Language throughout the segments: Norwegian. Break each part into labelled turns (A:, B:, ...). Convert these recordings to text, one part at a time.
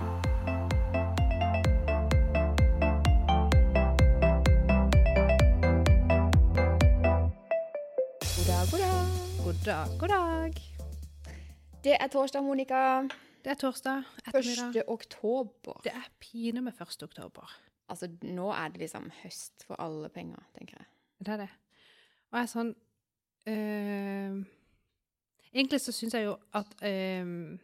A: God dag, god dag.
B: God dag, god dag.
A: Det er torsdag, Monica.
B: Det er torsdag ettermiddag.
A: 1. oktober.
B: Det er pine med 1. oktober.
A: Altså, nå er det liksom høst for alle penger, tenker jeg.
B: Det er det. Og jeg er sånn øh, Egentlig så syns jeg jo at eh,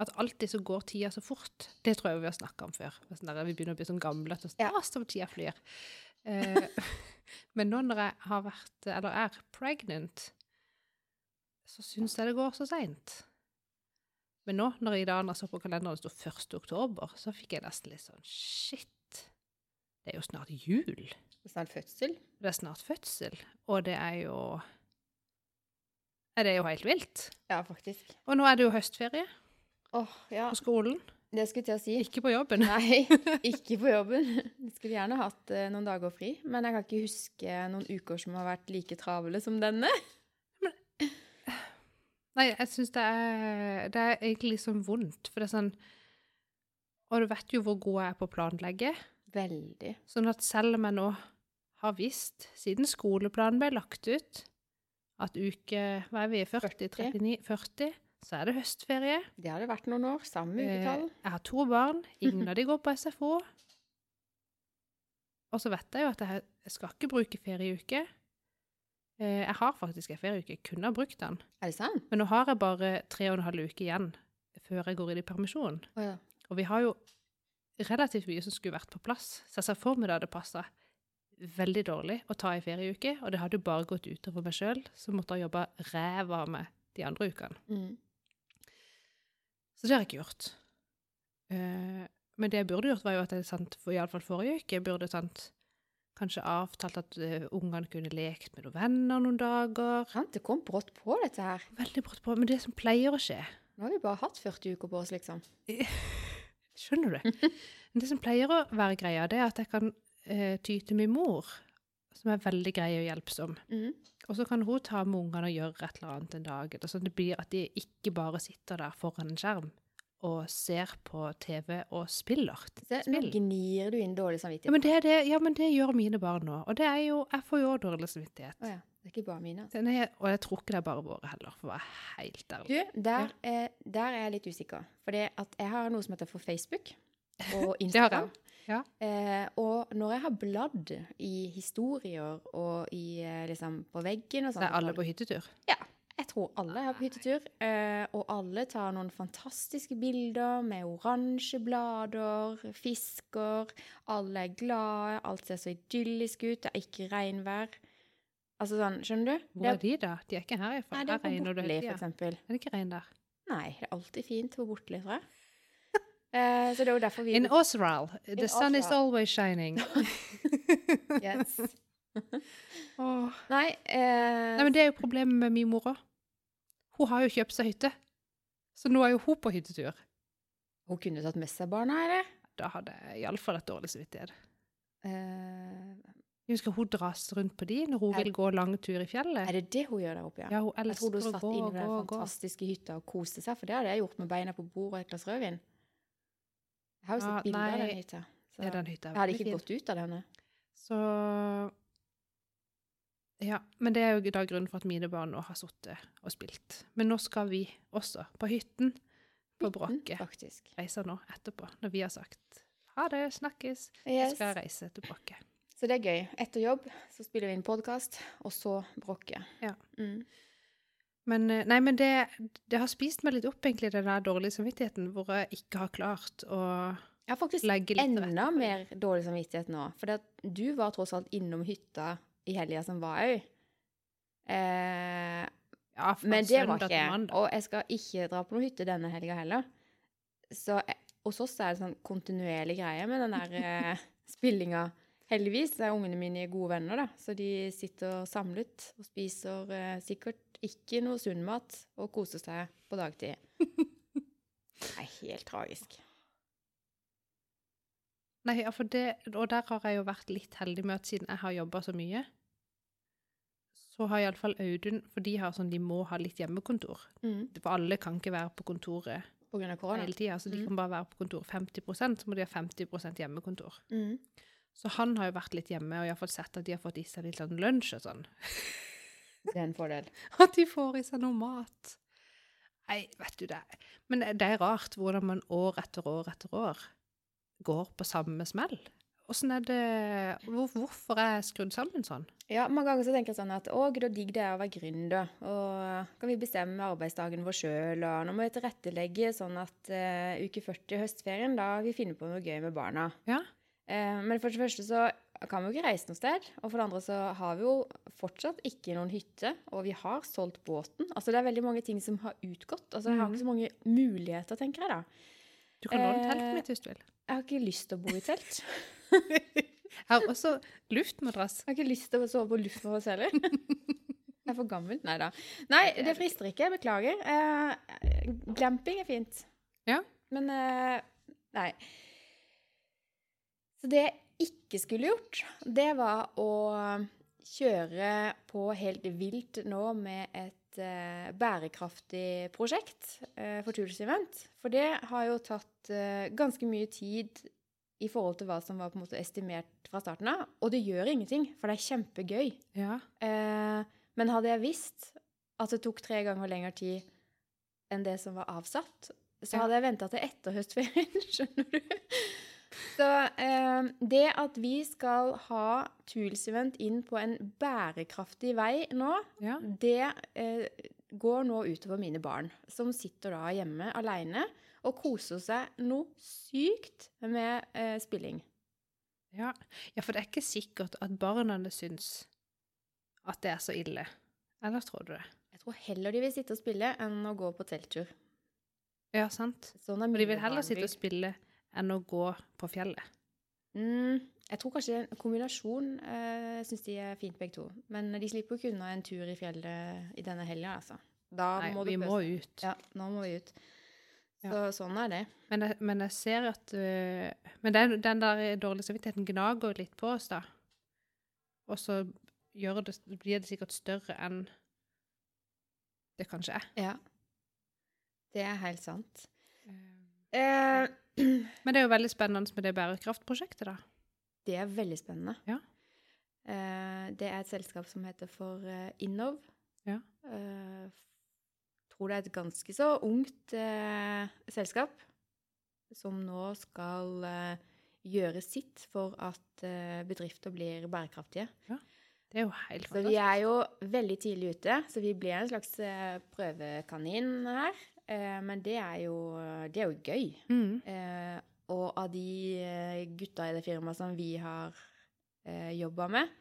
B: at alltid så går tida så fort. Det tror jeg vi har snakka om før. Sånn vi begynner å bli sånn gamle at det
A: ja.
B: som tida flyr. Eh, men nå når jeg har vært, eller er pregnant, så syns jeg det går så seint. Men nå, når jeg i dag så på kalenderen det sto 1. oktober, så fikk jeg nesten litt sånn Shit! Det er jo snart jul.
A: Det er snart fødsel.
B: Det er snart fødsel, og det er jo er Det er jo helt vilt.
A: Ja, faktisk.
B: Og nå er det jo høstferie
A: Åh, ja.
B: på skolen.
A: Det skulle jeg til å si.
B: Ikke på jobben.
A: Nei, ikke på jobben. Jeg skulle gjerne hatt eh, noen dager fri, men jeg kan ikke huske noen uker som har vært like travle som denne.
B: Nei, jeg syns det er Det er egentlig liksom vondt, for det er sånn Og du vet jo hvor god jeg er på å planlegge.
A: Veldig.
B: Sånn at selv om jeg nå har visst, siden skoleplanen ble lagt ut, at uke Hva er vi? 40? 39? 40? Så er det høstferie.
A: Det har det vært noen år. Samme
B: Eh,
A: uketall.
B: Jeg har to barn. Ingen av de går på SFO. Og så vet jeg jo at jeg skal ikke bruke ferieuke. Eh, Jeg har faktisk en ferieuke. Jeg kunne ha brukt den.
A: Er det sant?
B: Men nå har jeg bare tre og en halv uke igjen før jeg går inn i permisjon.
A: Oh, ja.
B: Og vi har jo relativt mye som skulle vært på plass. Så jeg ser for meg det hadde passa veldig dårlig å ta ei ferieuke. Og det hadde jo bare gått utover meg sjøl, som måtte ha jobba ræva av meg de andre ukene.
A: Mm.
B: Så det har jeg ikke gjort. Eh, men det jeg burde gjort, var jo at jeg sant, for iallfall forrige uke burde sant, kanskje avtalt at eh, ungene kunne lekt med noen venner noen dager.
A: Sant, det kom brått på, dette her.
B: Veldig brått på. Men det som pleier å skje
A: Nå har vi bare hatt 40 uker på oss, liksom.
B: Skjønner du? Men det som pleier å være greia, det er at jeg kan eh, ty til min mor, som er veldig grei og hjelpsom.
A: Mm.
B: Og så kan hun ta med ungene og gjøre et eller annet en dag. Sånn at det blir at de ikke bare sitter der foran en skjerm og ser på TV og spiller.
A: Se, nå gnir du inn dårlig
B: Ja
A: samvittighet.
B: men, det det, ja, men det gjør mine barn nå. Og det er jo, jeg får jo dårlig samvittighet.
A: Oh, ja. Det er ikke bare mine. Altså.
B: Er, og jeg tror ikke det er bare våre heller, for å være helt ærlig.
A: Du, der, eh, der er jeg litt usikker. For jeg har noe som heter for Facebook og
B: Det har
A: Instagram.
B: Ja.
A: Eh, og når jeg har bladd i historier og i, eh, liksom, på veggen og sånt Det
B: er alle på hyttetur.
A: Ja. Jeg tror alle er på hyttetur. Eh, og alle tar noen fantastiske bilder med oransje blader, fisker. Alle er glade, alt ser så idyllisk ut. Det er ikke regnvær. Altså sånn, skjønner du?
B: Hvor er de, da? De er ikke her i
A: Nei, det er på Bortli, for eksempel.
B: Er det ikke regn der?
A: Nei, det er alltid fint på Bortli, tror jeg. Eh, så det er jo derfor vi
B: In Osral, the sun is always shining.
A: yes.
B: oh.
A: Nei, eh,
B: Nei, men det er jo problemet med min mor òg. Hun har jo kjøpt seg hytte. Så nå er jo hun på hyttetur.
A: hun kunne tatt med seg barna, eller?
B: Da hadde jeg iallfall et dårlig samvittighet.
A: Uh,
B: Jeg husker hun dras rundt på de når hun
A: Er-
B: vil gå lang tur i fjellet.
A: er det det hun gjør der oppe, ja?
B: Ja, hun
A: Jeg trodde hun satt
B: gå
A: inne i den fantastiske hytta og koste seg, for det hadde jeg gjort med beina på bordet og et glass rødvin. Jeg har jo sett
B: Ja,
A: bilder av den hytta. Så jeg hadde ikke
B: fin.
A: gått ut av denne.
B: Så Ja, men det er jo da grunnen for at mine barn nå har sittet og spilt. Men nå skal vi også på hytten på Bråket.
A: Faktisk.
B: Reiser nå etterpå, når vi har sagt ha det, snakkes.
A: Yes.
B: skal jeg reise til Bråket.
A: Så det er gøy. Etter jobb så spiller vi inn podkast, og så brokke.
B: Ja.
A: Mm.
B: Men, eh, nei, men det, det har spist meg litt opp, egentlig, den der dårlige samvittigheten, hvor jeg ikke har klart å
A: Jeg har faktisk
B: legge litt til rette.
A: enda mer dårlig samvittighet nå. For du var tross alt innom hytta i helga som var òg. Eh,
B: Ja,
A: men det var ikke. Og jeg skal ikke dra på noen hytte denne helga heller. Så eh, hos oss er det sånn kontinuerlig greie med den der eh, spillinga. Heldigvis er ungene mine gode venner, da, så de sitter samlet og spiser eh, sikkert ikke noe sunn mat og koser seg på dagtid. Det er helt tragisk.
B: Nei, ja, for det, og der har jeg jo vært litt heldig med at siden jeg har jobba så mye, så har iallfall Audun For de har sånn, de må ha litt hjemmekontor.
A: Mm.
B: For alle kan ikke være på kontoret
A: På grunn av korona.
B: hele tida, så de
A: Mm.
B: kan bare være på kontor 50% så må de ha 50% hjemmekontor.
A: Mm.
B: Så han har jo vært litt hjemme og iallfall sett at de har fått i seg litt sånn lunsj og sånn.
A: Det er en fordel.
B: At de får i seg noe mat. Nei, vet du det. Men det er rart hvordan man år etter år etter år går på samme smell. Er det hvor, Hvorfor er jeg skrudd sammen sånn?
A: Ja, mange ganger så tenker jeg sånn at å, gud, så digg det er å være gründer. Og kan vi bestemme arbeidsdagen vår sjøl, og nå må vi tilrettelegge sånn at uh, uke 40 i høstferien, da vi finner på noe gøy med barna.
B: Ja.
A: Uh, men for det første så kan vi jo ikke reise noe sted. Og for det andre så har vi jo fortsatt ikke noen hytte, og vi har solgt båten. Altså det er veldig mange ting som har utgått. Altså jeg har
B: Mhm.
A: ikke så mange muligheter, tenker jeg da.
B: Du kan låne
A: Eh,
B: teltet mitt hvis du vil.
A: Jeg har ikke lyst til å bo i telt.
B: Jeg har også luftmadrass.
A: Jeg har ikke lyst til å sove på luftmadrass heller. Jeg er for gammel. Nei da. Nei, det frister ikke. Jeg beklager. Eh, glamping er fint.
B: Ja.
A: Men eh, nei. Så det jeg ikke skulle gjort, det var å kjøre på helt vilt nå med et eh, bærekraftig prosjekt eh, for Tools Event. For det har jo tatt eh, ganske mye tid i forhold til hva som var på en måte estimert fra starten av. Og det gjør ingenting, for det er kjempegøy.
B: Ja.
A: Eh, men hadde jeg visst at det tok tre ganger lengre tid enn det som var avsatt, så hadde jeg venta til etter høstferien, skjønner du. Så eh, det at vi skal ha Tools Event inn på en bærekraftig vei nå,
B: ja.
A: det eh, går nå utover mine barn, som sitter da hjemme aleine og koser seg noe sykt med eh, spilling.
B: Ja. ja, for det er ikke sikkert at barna syns at det er så ille. Eller tror du det?
A: Jeg tror heller de vil sitte og spille enn å gå på telttur.
B: Ja, sant.
A: Sånn
B: Og de vil heller
A: barn
B: sitte og spille enn å gå på fjellet.
A: Mm, jeg tror kanskje en kombinasjon uh, syns de er fint begge to. Men de slipper jo ikke unna en tur i fjellet i denne helga, altså. Da
B: Nei,
A: må
B: vi må ut.
A: Ja, nå må vi ut. Så sånn er det.
B: Men, jeg, men jeg ser at uh, Men den, den der dårlige samvittigheten gnager litt på oss, da. Og så det, blir det sikkert større enn det kanskje er.
A: Ja. Det er helt sant. Eh,
B: Men det er jo veldig spennende med det bærekraftprosjektet, da.
A: det er veldig spennende.
B: Ja.
A: Eh, det er et selskap som heter for eh, Innov.
B: Ja.
A: Eh, tror det er et ganske så ungt eh, selskap som nå skal eh, gjøre sitt for at eh, bedrifter blir bærekraftige.
B: Det er jo helt
A: Så vi er jo veldig tidlig ute, så vi blir en slags prøvekanin her. Eh, men det er jo, det er jo gøy.
B: Mm.
A: Eh, og av de eh, gutta i det firmaet som vi har eh, jobba med,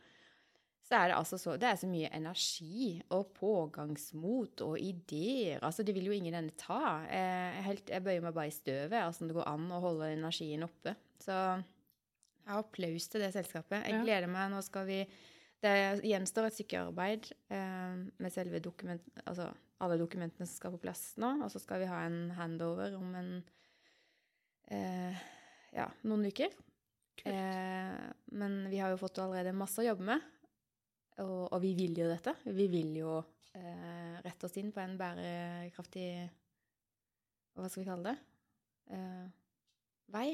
A: så er det altså så, det er så mye energi og pågangsmot og ideer. Altså, det vil jo ingen ende ta. Eh, jeg, helt, jeg bøyer meg bare i støvet, altså det går an å holde energien oppe. Så jeg har applaus til det selskapet. Jeg gleder meg. Nå skal vi Det gjenstår et stykke arbeid eh, med selve dokument... Altså alle dokumentene som skal på plass nå. Og så skal vi ha en handover om en eh, ja, noen uker. Eh, men vi har jo fått allerede masse å jobbe med, og, og vi vil jo dette. Vi vil jo eh, rette oss inn på en bærekraftig Hva skal vi kalle det? Eh, vei.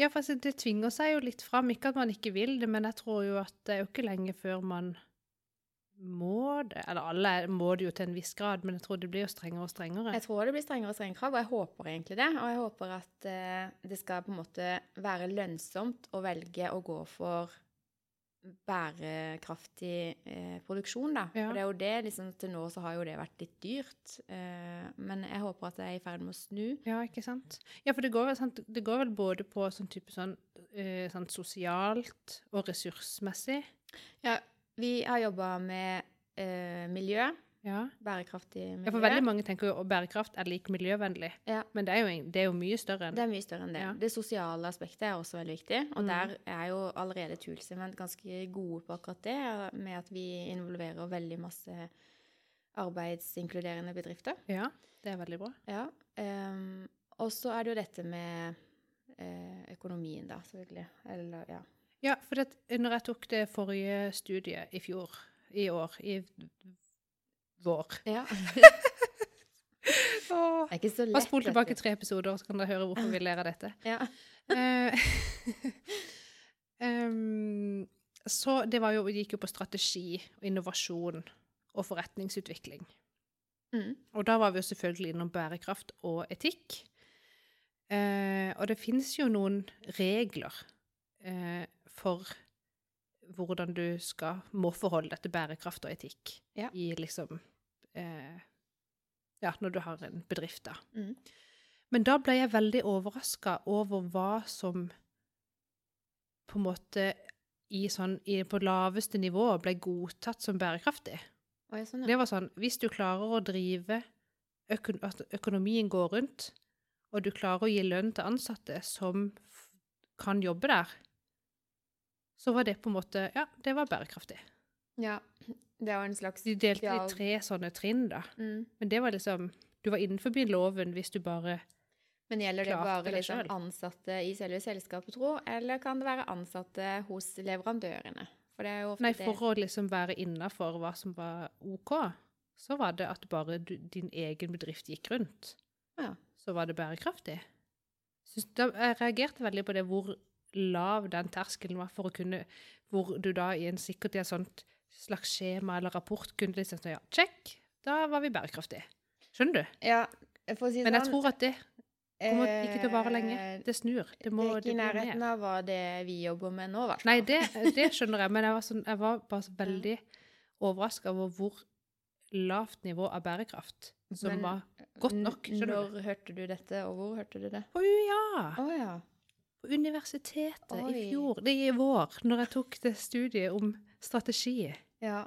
B: Ja, for altså, det tvinger seg jo litt fram. Ikke at man ikke vil det, men jeg tror jo at det er jo ikke lenge før man må det. Eller alle må det jo til en viss grad, men jeg tror det blir jo strengere og strengere.
A: Jeg tror det blir strengere og strengere krav, og jeg håper egentlig det. Og jeg håper at eh, det skal på en måte være lønnsomt å velge å gå for bærekraftig eh, produksjon, da.
B: Ja.
A: For det er jo det, liksom til nå så har jo det vært litt dyrt. Eh, men jeg håper at det er i ferd med å snu.
B: Ja, ikke sant? Ja, for det går vel, sant, det går vel både på sånn type sånn, eh, sånn sosialt og ressursmessig.
A: Ja, vi har jobba med eh, miljø.
B: Ja.
A: Bærekraftig miljø.
B: ja, for veldig mange tenker jo at bærekraft er lik miljøvennlig.
A: Ja.
B: Men det er, jo, det er jo mye større enn
A: Det er mye større enn det.
B: Ja.
A: Det sosiale aspektet er også veldig viktig. Og
B: Mm.
A: der er jo allerede Toolsement ganske gode på akkurat det, med at vi involverer veldig masse arbeidsinkluderende bedrifter.
B: Ja, det er veldig bra.
A: Ja. Um, og så er det jo dette med eh, økonomien, da, selvfølgelig. Eller, ja.
B: Ja, for det, når jeg tok det forrige studiet i fjor, i år, i vår,
A: ja.
B: Åh.
A: Det er ikke så lett.
B: Bare spol tilbake tre episoder, så kan dere høre hvorfor vi ler av dette.
A: Ja.
B: um, så det var jo, gikk jo på strategi og innovasjon og forretningsutvikling.
A: Mm.
B: Og da var vi jo selvfølgelig innom bærekraft og etikk. Eh, og det finnes jo noen regler eh, for hvordan du skal, må forholde deg til bærekraft og etikk
A: Ja.
B: i liksom eh, Ja, når du har en bedrift, da.
A: Mm.
B: Men da ble jeg veldig overraska over hva som på en måte i sånn, i, på laveste nivå ble godtatt som bærekraftig.
A: Sånn, ja.
B: Det var sånn Hvis du klarer å drive øko At økonomien går rundt, og du klarer å gi lønn til ansatte som kan jobbe der, så var det på en måte Ja, det var bærekraftig.
A: ja. Det var en slags
B: De delte i tre sånne trinn, da.
A: mm.
B: Men det var liksom Du var innenfor loven hvis du bare
A: Men gjelder det bare liksom ansatte i selve selskapet, tro, eller kan det være ansatte hos leverandørene? For det er jo ofte
B: Nei,
A: det
B: for å liksom være innafor hva som var OK, så var det at bare du, din egen bedrift gikk rundt.
A: Ja.
B: Så var det bærekraftig. Synes, da, jeg reagerte veldig på det hvor lav den terskelen var for å kunne Hvor du da i en sikkert i et sånt slags skjema eller rapport kunne liksom si ja, check, da var vi bærekraftige. Skjønner du?
A: Ja, for å si det
B: Men jeg
A: sånn,
B: tror at det kommer ikke til å vare lenge.
A: eh,
B: Det snur. Det må
A: det er ikke i nærheten av hva det vi jobber med nå, i hvert fall.
B: Nei, det, det skjønner jeg, men jeg var, sånn, jeg var bare veldig overraska over hvor lavt nivå av bærekraft som
A: Men
B: var godt nok.
A: Når
B: du?
A: hørte du dette, og hvor hørte du det?
B: Å ja!
A: Oh, ja.
B: På universitetet
A: Oi.
B: i fjor, det er i vår, når jeg tok det studiet om strategi.
A: ja.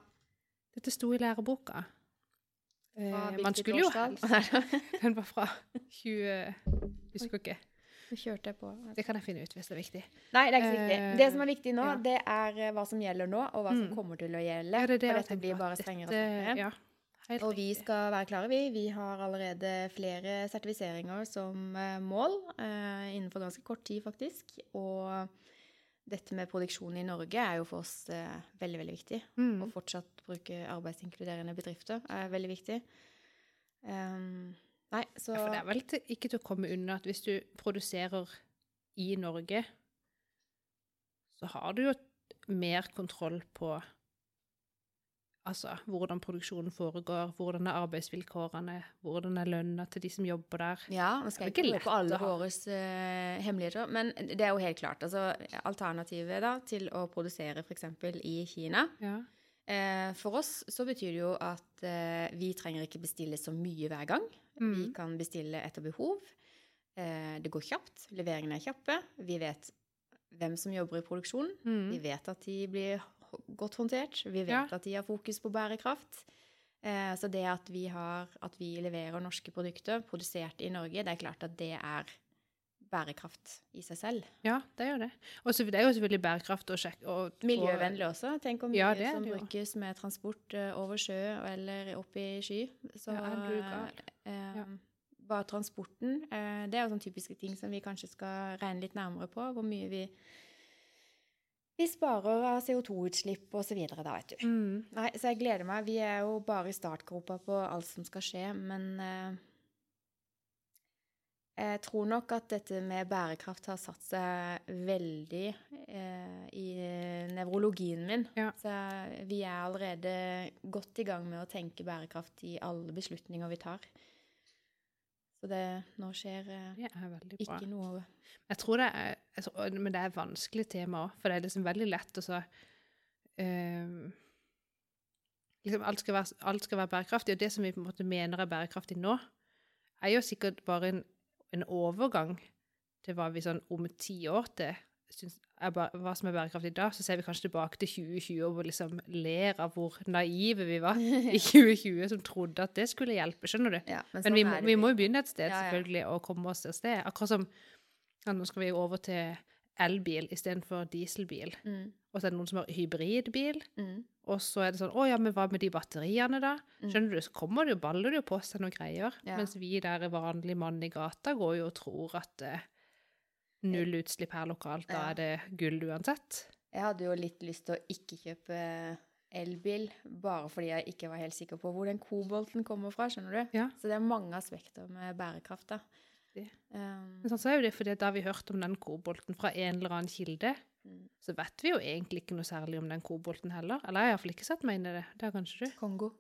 B: Dette sto i læreboka. Eh, man skulle jo? Den var fra 20 Husker ikke.
A: Nå kjørte jeg på.
B: Det kan jeg finne ut hvis det er viktig.
A: Nei, det er ikke så viktig.
B: Uh,
A: Det som er viktig nå,
B: ja.
A: det er eh, hva som gjelder nå, og hva som
B: Mm.
A: kommer til å gjelde.
B: Ja, det det
A: for dette blir bare strengere og strengere.
B: Ja,
A: Og vi skal være klare, vi. Vi har allerede flere sertifiseringer som eh, mål, uh, innenfor ganske kort tid, faktisk. Og dette med produksjon i Norge er jo for oss eh, veldig, veldig viktig.
B: Mm.
A: Å fortsatt bruke arbeidsinkluderende bedrifter er veldig viktig. Um, nei, så
B: Ja, for det er vel til, ikke til å komme unna at hvis du produserer i Norge, så har du jo mer kontroll på altså, hvordan produksjonen foregår, hvordan er arbeidsvilkårene, hvordan er lønna til de som jobber der.
A: Ja, nå skal ikke gå på alle våre uh, hemmeligheter, men det er jo helt klart. Altså, alternativet da, til å produsere f.eks. i Kina
B: Ja.
A: eh, For oss så betyr det jo at eh, vi trenger ikke bestille så mye hver gang. Vi
B: Mm.
A: kan bestille etter behov. Eh, det går kjapt. Leveringene er kjappe. Vi vet hvem som jobber i produksjonen.
B: Mm.
A: Vi vet at de blir godt håndtert. Vi vet
B: Ja.
A: at de har fokus på bærekraft. Eh, så det at vi, har, at vi leverer norske produkter produsert i Norge, det er klart at det er bærekraft i seg selv.
B: ja, det jo det. Og så det er jo selvfølgelig bærekraft å sjekke og
A: Miljøvennlig også. Tenk om mye
B: Ja, det
A: som
B: det
A: brukes med transport eh, over sjø eller opp i sky. Så
B: Ja,
A: eh, bare transporten eh, Det er jo sånne typiske ting som vi kanskje skal regne litt nærmere på. Hvor mye vi, vi sparer av CO2-utslipp osv. da, vet du.
B: Mm.
A: Nei, så jeg gleder meg. Vi er jo bare i startgropa på alt som skal skje, men eh, jeg tror nok at dette med bærekraft har satt seg veldig eh, i nevrologien min.
B: Ja.
A: Så vi er allerede godt i gang med å tenke bærekraft i alle beslutninger vi tar. Så det nå skjer eh,
B: Det bra.
A: ikke noe
B: Jeg tror det er, tror, Men det er et vanskelig tema òg, for det er liksom veldig lett å så ehm, liksom alt, skal være, alt skal være bærekraftig, og det som vi på en måte mener er bærekraftig nå, er jo sikkert bare en, en overgang til hva vi sånn om ti år til hva som er bærekraftig da, så ser vi kanskje tilbake til 2020 og liksom ler av hvor naive vi var i 2020 som trodde at det skulle hjelpe, skjønner du?
A: ja,
B: Men
A: men
B: vi,
A: er
B: må- vi må jo begynne et sted,
A: Ja, ja.
B: selvfølgelig, og komme oss et sted. Akkurat som Nå skal vi over til elbil istedenfor dieselbil.
A: Mm,
B: Og så er det noen som har hybridbil.
A: mm,
B: Og så er det sånn Å ja, men hva med de batteriene, da?
A: Mm.
B: Skjønner du, så kommer det jo, baller det jo på seg noen greier. Mens vi der vanlige mann i gata går jo og tror at eh, null utslipp her lokalt, da er det gull uansett.
A: Jeg hadde jo litt lyst til å ikke kjøpe elbil bare fordi jeg ikke var helt sikker på hvor den kobolten kommer fra, skjønner du?
B: Ja.
A: Så det er mange aspekter med bærekraft, da. Um,
B: Men sånn så er jo det fordi da vi hørt om den kobolten fra en eller annen kilde,
A: Mm.
B: så vet vi jo egentlig ikke noe særlig om den kobolten heller. Eller jeg har iallfall ikke satt meg inn i det. Det har kanskje du?
A: Kongo.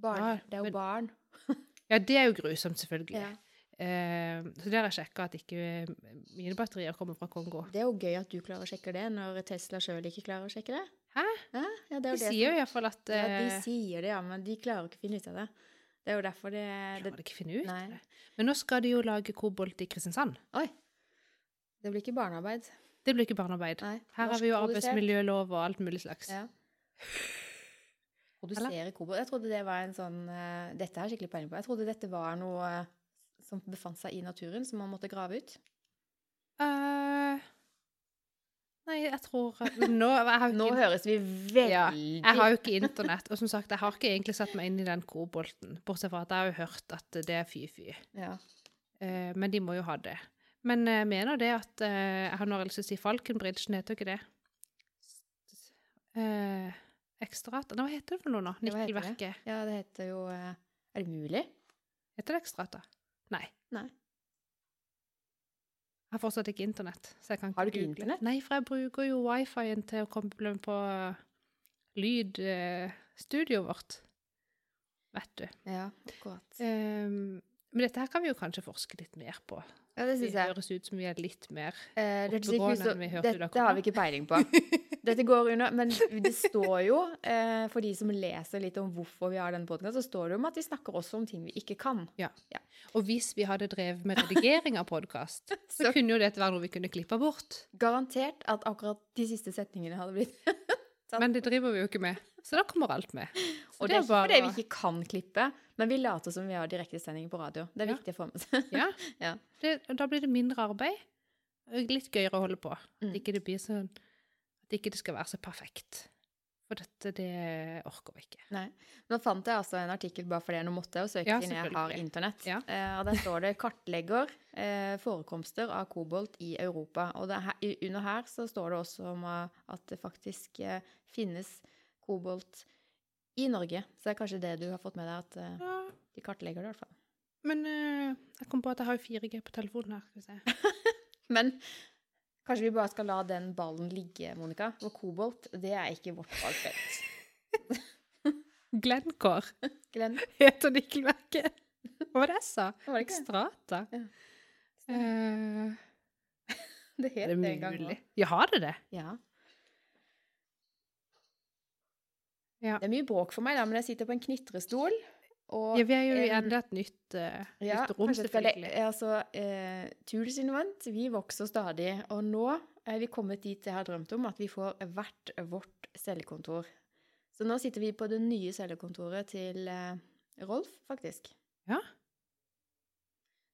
A: Barn.
B: Ja,
A: det er jo
B: men-
A: barn.
B: Ja, det er jo grusomt, selvfølgelig.
A: Ja.
B: Eh, så der har jeg sjekka at ikke mine batterier kommer fra Kongo.
A: Det er jo gøy at du klarer å sjekke det, når Tesla sjøl ikke klarer å sjekke det.
B: Hæ?
A: Hæ? ja, det er
B: De
A: det
B: sier jo iallfall at
A: Ja, de
B: eh,
A: sier det, ja, men de klarer ikke å finne ut av det. Det er jo derfor det, det
B: Klarer de ikke finne ut
A: Nei.
B: det. Men nå skal de jo lage kobolt i Kristiansand.
A: Oi! Det blir ikke barnearbeid.
B: Det blir ikke barnearbeid.
A: Nei.
B: Her har vi jo arbeidsmiljølov og alt mulig slags.
A: Ja. Produsere kobolt. Jeg trodde det var en sånn eh, Dette har jeg skikkelig peiling på. Jeg trodde dette var noe eh, som befant seg i naturen, som man måtte grave ut.
B: Eh, nei, jeg tror Nå, jeg
A: Nå
B: ikke,
A: høres vi veldig
B: Ja, jeg har jo ikke internett. Og som sagt, jeg har ikke egentlig satt meg inn i den kobolten. Bortsett fra at jeg har jo hørt at det er fy-fy.
A: Ja.
B: Uh, men de må jo ha det. Men jeg mener det at eh, Jeg har nå lyst til å si Falkenbridgen, heter jo ikke det? Uh, Ekstrata hva heter det for noe nå? Nikkelverket.
A: ja, det heter jo eh, Er det mulig?
B: Heter det Ekstrata? Nei.
A: Nei.
B: Jeg har fortsatt ikke internett. så jeg kan
A: Har du ikke
B: google.
A: internett?
B: Nei, for jeg bruker jo wifi-en til å koble på lydstudioet vårt. Vet du.
A: Ja, akkurat.
B: Ehm, men dette her kan vi jo kanskje forske litt mer på.
A: Ja, det
B: Det
A: syns jeg.
B: høres ut som vi er litt mer
A: Eh, det
B: oppegående enn vi hørte
A: Dette har vi ikke peiling på. Dette går under, men det står jo, eh, for de som leser litt om hvorfor vi har denne podkasten, så står det jo om at vi snakker også om ting vi ikke kan.
B: Ja, Og hvis vi hadde drevet med redigering av podkast, så
A: Så-
B: kunne jo dette være noe vi kunne klippa bort.
A: Garantert at akkurat de siste setningene hadde blitt.
B: Men det driver vi jo ikke med. Så da kommer alt med. Så
A: Og det er ikke fordi vi ikke kan klippe, men vi later som vi har direktesending på radio. Det er
B: Ja.
A: viktig å få med seg.
B: Ja.
A: Ja.
B: Det, da blir det mindre arbeid. og Litt gøyere å holde på.
A: Mm.
B: At ikke det blir sånn At ikke det skal være så perfekt. For dette, det orker vi ikke.
A: Nei. Nå fant jeg altså en artikkel bare fordi nå måtte jeg jo søke
B: Ja,
A: siden jeg har internett.
B: Ja.
A: Eh, og der står det 'kartlegger eh, forekomster av kobolt i Europa'. Og er her, under her så står det også om eh, at det faktisk eh, finnes kobolt i Norge. Så det er kanskje det du har fått med deg, at eh,
B: Ja.
A: de kartlegger det i hvert fall.
B: Men uh, jeg kom på at jeg har jo 4G på telefonen her. Skal vi se.
A: Men kanskje vi bare skal la den ballen ligge, Monica. For kobolt, det er ikke vårt fagfelt.
B: Glencore
A: Glenn,
B: heter nikkelverket. Hva var det jeg sa?
A: var det?
B: Ekstrata.
A: Ja.
B: Uh,
A: Det
B: er
A: het
B: det
A: det en gang òg.
B: Ja, har det det?
A: Ja.
B: Ja.
A: Det er mye bråk for meg, da, men jeg sitter på en knitrestol. Og
B: Ja, vi er jo
A: en-
B: enda et nytt, uh,
A: Ja,
B: nytt rom, selvfølgelig.
A: Altså, uh, Tools Invent, vi vokser stadig, og nå er vi kommet dit jeg har drømt om, at vi får hvert vårt cellekontor. Så nå sitter vi på det nye cellekontoret til uh, Rolf, faktisk.
B: Ja.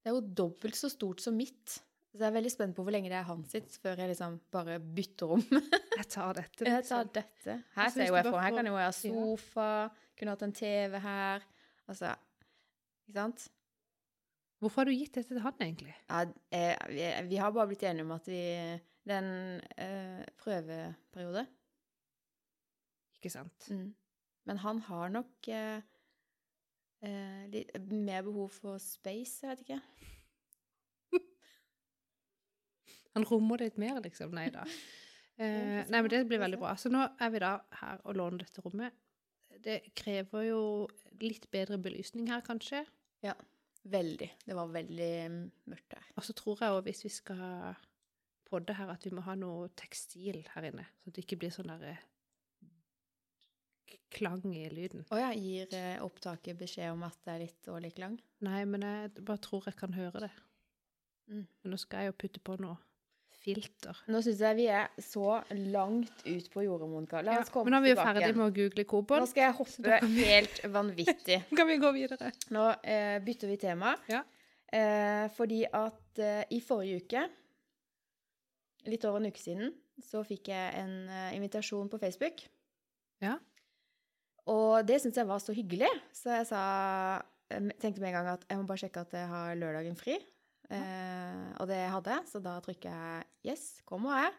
A: Det er jo dobbelt så stort som mitt. Så jeg er veldig spent på hvor lenge det er hans sitt, før jeg liksom bare bytter om.
B: Jeg tar dette.
A: Jeg tar
B: liksom.
A: dette. Her ser jo jeg for Her kan jeg jo ha sofa, kunne hatt en TV her. Altså, ikke sant?
B: Hvorfor har du gitt dette til han, egentlig?
A: Ja, eh, vi, vi har bare blitt enige om at vi Det er en eh, prøveperiode.
B: Ikke sant?
A: Mm. Men han har nok eh, eh, litt mer behov for space, jeg vet ikke.
B: Han rommer det litt mer, liksom. Nei da. Eh, nei, men det blir veldig bra. Så nå er vi da her og låner dette rommet. Det krever jo litt bedre belysning her, kanskje. Ja.
A: Veldig. Det var veldig mm, mørkt her.
B: Og så tror jeg òg, hvis vi skal podde her, at vi må ha noe tekstil her inne. Så det ikke blir sånn derre klang i lyden.
A: Å ja, gir eh, opptaket beskjed om at det er litt dårlig klang?
B: Nei, men jeg bare tror jeg kan høre det.
A: Mm.
B: Men nå skal jeg jo putte på noe filter.
A: Nå syns jeg vi er så langt ut på jordet, Monica. La oss komme
B: men nå er vi jo ferdig med å google
A: Nå skal jeg hoppe helt vanvittig.
B: Kan vi gå videre?
A: Nå eh, bytter vi tema.
B: Ja.
A: Eh, fordi at eh, i forrige uke, litt over en uke siden, så fikk jeg en eh, invitasjon på Facebook.
B: Ja.
A: Og det syntes jeg var så hyggelig, så jeg sa jeg tenkte med en gang at jeg må bare sjekke at jeg har lørdagen fri. Eh, og det hadde jeg, så da trykker jeg 'yes, kommer jeg'.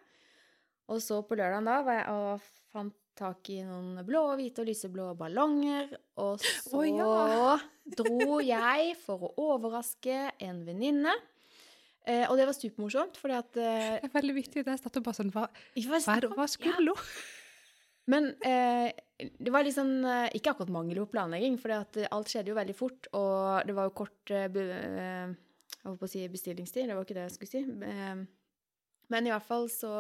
A: Og så på lørdagen da var jeg og fant tak i noen blå, hvite og lyseblå ballonger. Og så
B: oh, ja.
A: dro jeg for å overraske en venninne. Eh, og det var supermorsomt, fordi at eh,
B: Det er veldig viktig. Det er startet bare sånn, hva, hva, er skulle hun?
A: Men eh, det var liksom ikke akkurat mangel på planlegging, for alt skjedde jo veldig fort, og det var jo kort eh, eh, Jeg holdt på å si bestillingstid, det var ikke det jeg skulle si. Eh, men i hvert fall så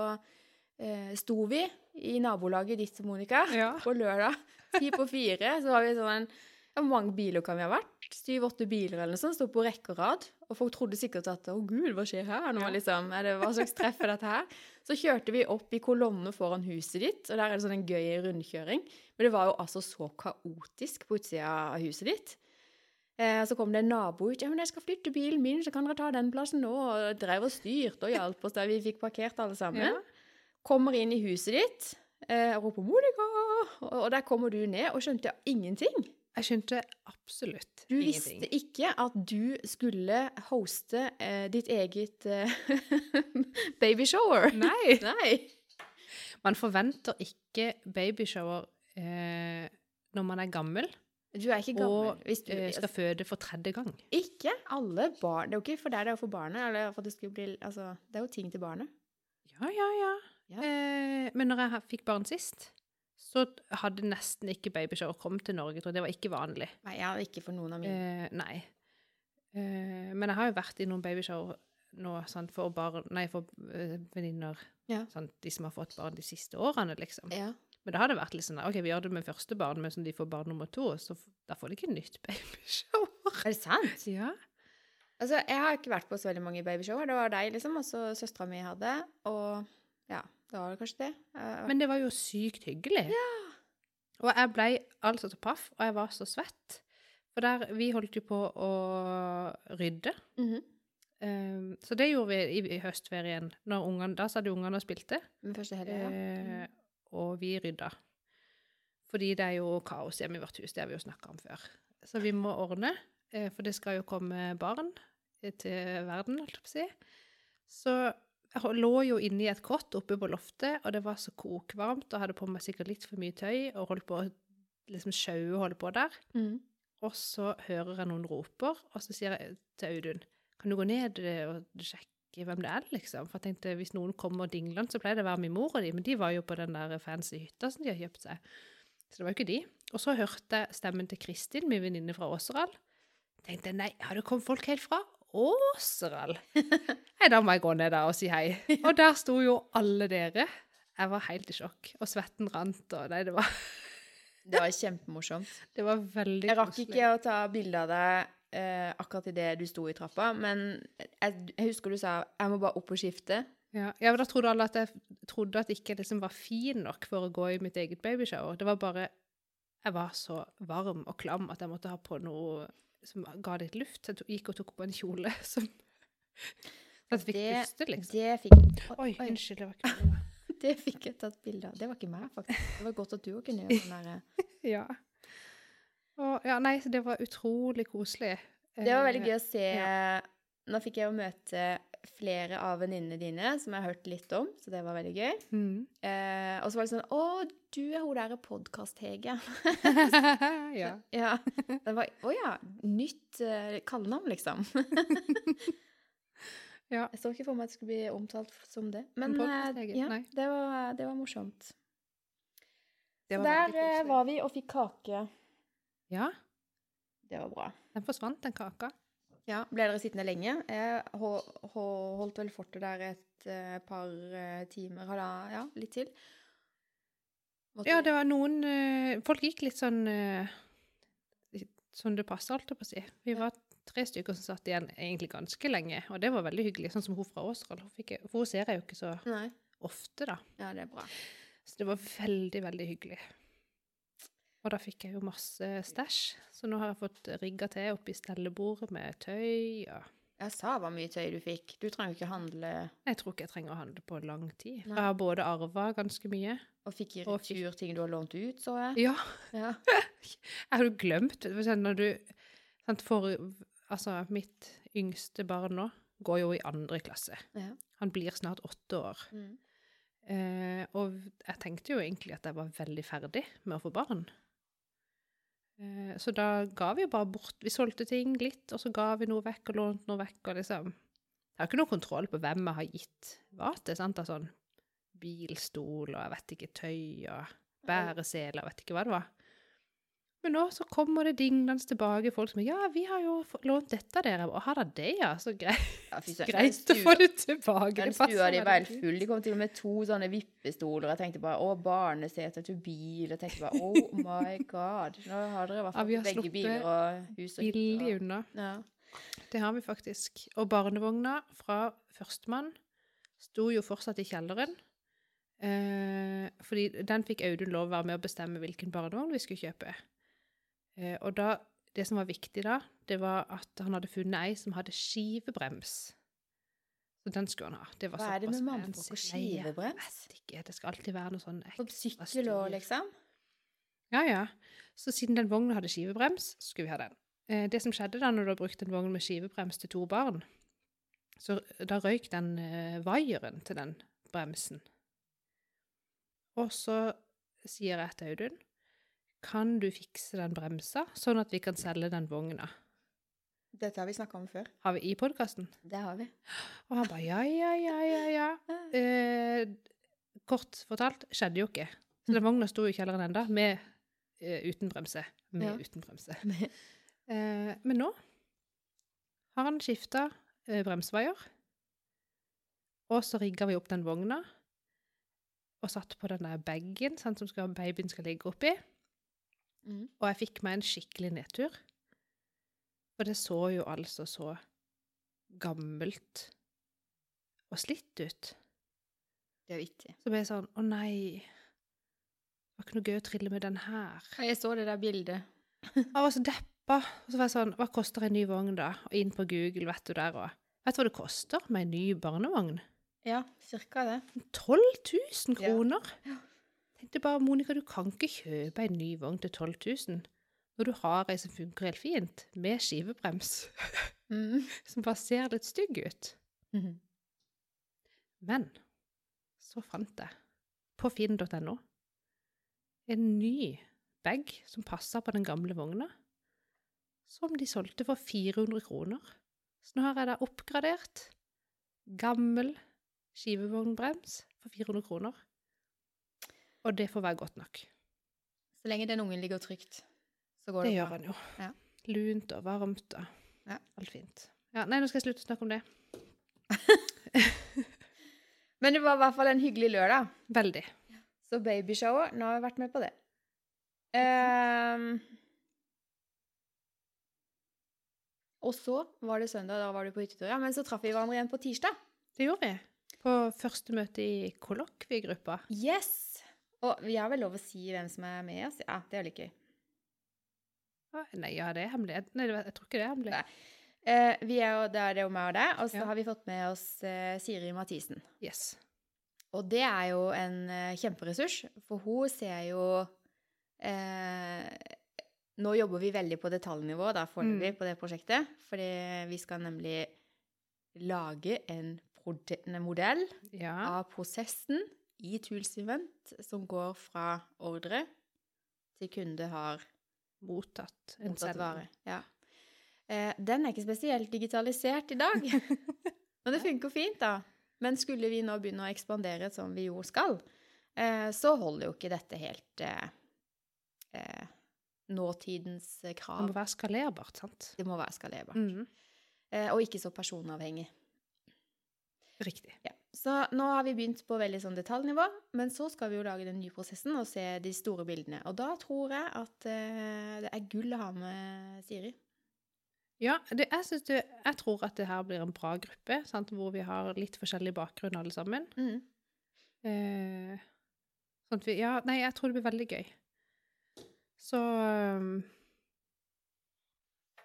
A: eh, sto vi i nabolaget ditt, Monica,
B: Ja.
A: på lørdag. Ti på fire. Så var vi sånn ja, Hvor mange biler kan vi ha vært? Syv-åtte biler eller noe sånt. Sto på rekke og rad. Og folk trodde sikkert at å gud, hva skjer her nå,
B: Ja.
A: liksom? Er det, hva slags treff er dette her? Så kjørte vi opp i kolonne foran huset ditt, og der er det sånn en gøy rundkjøring. Men det var jo altså så kaotisk på utsida av huset ditt. Eh, så kom det en nabo ut. 'Ja, men jeg skal flytte bilen min, så kan dere ta den plassen nå.' Og drev og styrte og hjalp oss der vi fikk parkert alle sammen.
B: Ja.
A: Kommer inn i huset ditt eh, og roper 'Monica!' Og, og der kommer du ned og skjønte ingenting.
B: Jeg skjønte absolutt
A: Du
B: ingenting.
A: visste ikke at du skulle hoste eh, ditt eget eh, babyshower.
B: Nei.
A: Nei.
B: Man forventer ikke babyshower eh, når man er gammel
A: Du er ikke gammel.
B: og
A: Hvis du,
B: eh, skal føde for tredje gang.
A: Ikke alle barn. Det er jo ikke for deg, det er for barnet. Eller for at det skulle bli Altså, det er jo ting til barnet.
B: Ja, ja, ja.
A: Ja.
B: Eh, men når jeg fikk barn sist, så hadde nesten ikke babyshower kommet til Norge. tror jeg. Det var ikke vanlig.
A: Nei, ja, ikke for noen av mine.
B: Eh, nei. Eh, men jeg har jo vært i noen babyshower nå sant, for barn Nei, for eh, venninner.
A: Ja.
B: Sant, de som har fått barn de siste årene, liksom.
A: ja.
B: Men da har det vært litt sånn OK, vi gjør det med første barn, men så de får barn nummer to, så da får de ikke nytt babyshower.
A: Er det sant?
B: Ja.
A: Altså, jeg har ikke vært på så veldig mange babyshower. Det var deg, liksom, og så søstera mi hadde. Og ja, da var det kanskje det.
B: Men det var jo sykt hyggelig. Ja. Og jeg blei altså så paff, og jeg var så svett. For der, vi holdt jo på å rydde.
A: mhm.
B: Um, så det gjorde vi i, i høstferien. Når ungene, da satt jo ungene og spilte,
A: Den første helga, ja.
B: eh, og vi rydda. Fordi det er jo kaos hjemme i vårt hus, det har vi jo snakka om før. Så vi må ordne, eh, for det skal jo komme barn eh, til verden, holdt jeg på å si. Så jeg lå jo inne i et kott oppe på loftet, og det var så kokvarmt, og hadde på meg sikkert litt for mye tøy, og holdt på å liksom sjaue og holde på der.
A: Mm.
B: Og så hører jeg noen roper, og så sier jeg til Audun Kan du gå ned eh, og sjekke hvem det er, liksom? For jeg tenkte hvis noen kommer dinglende, så pleier det å være min mor og de, men de var jo på den der fancy hytta som de har kjøpt seg. Så det var jo ikke de. Og så hørte jeg stemmen til Kristin, min venninne fra Åseral. Tenkte nei, har det kommet folk helt fra Åseral? Nei, da må jeg gå ned der og si hei. Og der sto jo alle dere. Jeg var helt i sjokk, og svetten rant, og nei, det var,
A: Det var kjempemorsomt.
B: det var veldig
A: Jeg rakk ikke å ta bilde av deg eh, akkurat idet du sto i trappa, men jeg, jeg husker du sa 'jeg må bare opp og skifte'.
B: Ja, ja, men da trodde alle at jeg trodde at ikke jeg liksom var fin nok for å gå i mitt eget babyshower. Det var bare Jeg var så varm og klam at jeg måtte ha på noe som ga litt luft. Så jeg gikk og tok på en kjole som Så jeg fikk
A: Det-
B: puste, liksom.
A: Det fikk,
B: Oi,
A: oi,
B: unnskyld, det var ikke noe.
A: det fikk jeg tatt bilde av. Det var ikke meg, faktisk. Det var godt at du òg kunne gjøre sånn der.
B: Ja. Og, ja, nei, så det var utrolig koselig.
A: Det var veldig
B: Eh,
A: gøy å se Nå fikk jeg jo møte flere av venninnene dine, som jeg har hørt litt om, så det var veldig gøy.
B: Mm.
A: Eh, og så var det sånn 'Å, du er hun derre podkast-Hege'.
B: ja.
A: ja. Det var 'Å ja, nytt eh, kallenavn', liksom.
B: Ja.
A: Jeg så ikke for meg at det skulle bli omtalt som det. Men
B: En
A: eh, ja, det var, det var morsomt.
B: Det var
A: der eh, var vi og fikk kake.
B: Ja,
A: Det var bra.
B: den forsvant, den kaka.
A: Ja, Ble dere sittende lenge? Jeg holdt vel fortet der et eh, par eh, timer, halva- ja, litt til. Måtte-
B: Ja, det var noen eh, Folk gikk litt sånn Som det passer, holdt jeg på å si. Vi var tre stykker som satt igjen egentlig ganske lenge, og det var veldig hyggelig. Sånn som hun fra jeg- For hun ser jeg jo ikke så
A: Nei.
B: ofte, da.
A: Ja, det er bra.
B: Så det var veldig, veldig hyggelig. Og da fikk jeg jo masse stæsj, så nå har jeg fått rigga til oppi stellebordet med tøy og
A: Jeg sa hvor mye tøy du fikk. Du trenger jo ikke handle
B: Jeg tror ikke jeg trenger å handle på lang tid.
A: Nei.
B: Jeg har både arva ganske mye
A: og fikk i
B: fikk-
A: retur ting du har lånt ut, så jeg.
B: Ja,
A: Ja.
B: Jeg hadde jo glemt Når du sant, får Altså, mitt yngste barn nå går jo i andre klasse.
A: Ja.
B: Han blir snart åtte år.
A: Mm.
B: Eh, og jeg tenkte jo egentlig at jeg var veldig ferdig med å få barn. Eh, så da ga vi jo bare bort Vi solgte ting litt, og så ga vi noe vekk og lånte noe vekk. og liksom... Jeg har ikke noe kontroll på hvem jeg har gitt hva til. sant? Sånn bilstol og jeg vet ikke, tøy og bæreseler, jeg vet ikke hva det var. Men nå så kommer det dinglende tilbake folk som Ja, vi har jo lånt dette av dere. Og har dere det, ja? Så greit,
A: Ja,
B: greit å få det tilbake.
A: Den stua di var helt full. De kom til og med to sånne vippestoler. Jeg tenkte bare å, barnesete til bil. Jeg tenkte bare oh my god. Nå har dere i hvert fall
B: ja,
A: begge biler og hus og hytte
B: unna.
A: Ja.
B: Det har vi faktisk. Og barnevogna fra førstemann sto jo fortsatt i kjelleren. Eh, fordi den fikk Audun lov å være med å bestemme hvilken barnevogn vi skulle kjøpe. Eh, og da, det som var viktig da, det var at han hadde funnet ei som hadde skivebrems. Så den skulle han ha. Det var
A: Hva er det med mannfolk og skivebrems?
B: Nei, ikke. Det skal alltid være noe sånn
A: På
B: ekstra
A: sykkel og liksom?
B: Ja, ja. Så siden den vognen hadde skivebrems, skulle vi ha den. Eh, det som skjedde da når du har brukt en vogn med skivebrems til to barn, så da røyk den eh, vaieren til den bremsen. Og så sier jeg til Audun, kan du fikse den bremsa, sånn at vi kan selge den vogna?
A: Dette har vi snakka om før.
B: Har vi i podkasten?
A: Det har vi.
B: Og han bare ja, ja, ja, ja, ja. Eh, kort fortalt skjedde jo ikke. Så den vogna sto i kjelleren enda, med eh, uten bremse. Med
A: Ja.
B: uten bremse. Eh, men nå har han skifta eh, bremsvaier. Og så rigga vi opp den vogna og satt på den der bagen som skal, babyen skal ligge oppi.
A: Mm.
B: Og jeg fikk meg en skikkelig nedtur. For det så jo altså så gammelt og slitt ut.
A: Det er vittig.
B: Så ble jeg sånn Å nei. Det var ikke noe gøy å trille med den her.
A: Jeg så det der bildet.
B: Jeg var så deppa. Og så var jeg sånn Hva koster en ny vogn, da? Og inn på Google, vet du der òg. Vet du hva det koster med en ny barnevogn?
A: Ja, cirka det.
B: 12 000 kroner!
A: Ja.
B: kroner! Tenkte bare, Monica, du kan ikke kjøpe en ny vogn til 12 000 når du har ei som funker helt fint, med skivebrems,
A: Mm.
B: som bare ser litt stygg ut.
A: Mhm.
B: Men så fant jeg på finn.no en ny bag som passa på den gamle vogna, som de solgte for 400 kroner. Så nå har jeg da oppgradert gammel skivevognbrems for 400 kroner. Og det får være godt nok.
A: Så lenge den ungen ligger trygt, så går
B: Det
A: det,
B: gjør han jo.
A: Ja.
B: Lunt og varmt og
A: Ja.
B: alt fint. Ja, nei, nå skal jeg slutte å snakke om det.
A: Men det var i hvert fall en hyggelig lørdag.
B: Veldig.
A: Så babyshower, nå har jeg vært med på det. Um, og så var det søndag, da var du på hyttetur. Ja, men så traff vi hverandre igjen på tirsdag.
B: Det gjorde vi. På første møte i kollokviegruppa.
A: Yes! Og vi har vel lov å si hvem som er med oss? Ja, det er litt gøy.
B: Nei, ja, det er hemmelig. Nei, jeg tror ikke det er hemmelig.
A: Eh, vi er jo, det er det jo meg og deg, og så
B: Ja.
A: har vi fått med oss eh, Siri Mathisen.
B: Yes.
A: Og det er jo en eh, kjemperessurs, for hun ser jo eh, Nå jobber vi veldig på detaljnivå da, foreløpig
B: Mm.
A: på det prosjektet, fordi vi skal nemlig lage en en modell
B: Ja.
A: av prosessen i Tools Event som går fra ordre til kunde har
B: Mottatt en
A: mottatt vare. Ja. Eh, den er ikke spesielt digitalisert i dag, men det funker fint, da. Men skulle vi nå begynne å ekspandere som vi jo skal, eh, så holder jo ikke dette helt eh, eh, nåtidens krav.
B: Det må være skalerbart, sant?
A: Det må være skalerbart.
B: Mhm.
A: Eh, og ikke så personavhengig.
B: Riktig.
A: Ja. Så nå har vi begynt på veldig sånn detaljnivå, men så skal vi jo lage den nye prosessen og se de store bildene. Og da tror jeg at uh, det er gull å ha med Siri.
B: Ja, det, jeg, det, jeg tror at det her blir en bra gruppe, sant? hvor vi har litt forskjellig bakgrunn alle sammen.
A: Mm.
B: Eh, sånn vi, ja, nei, jeg tror det blir veldig gøy. Så um,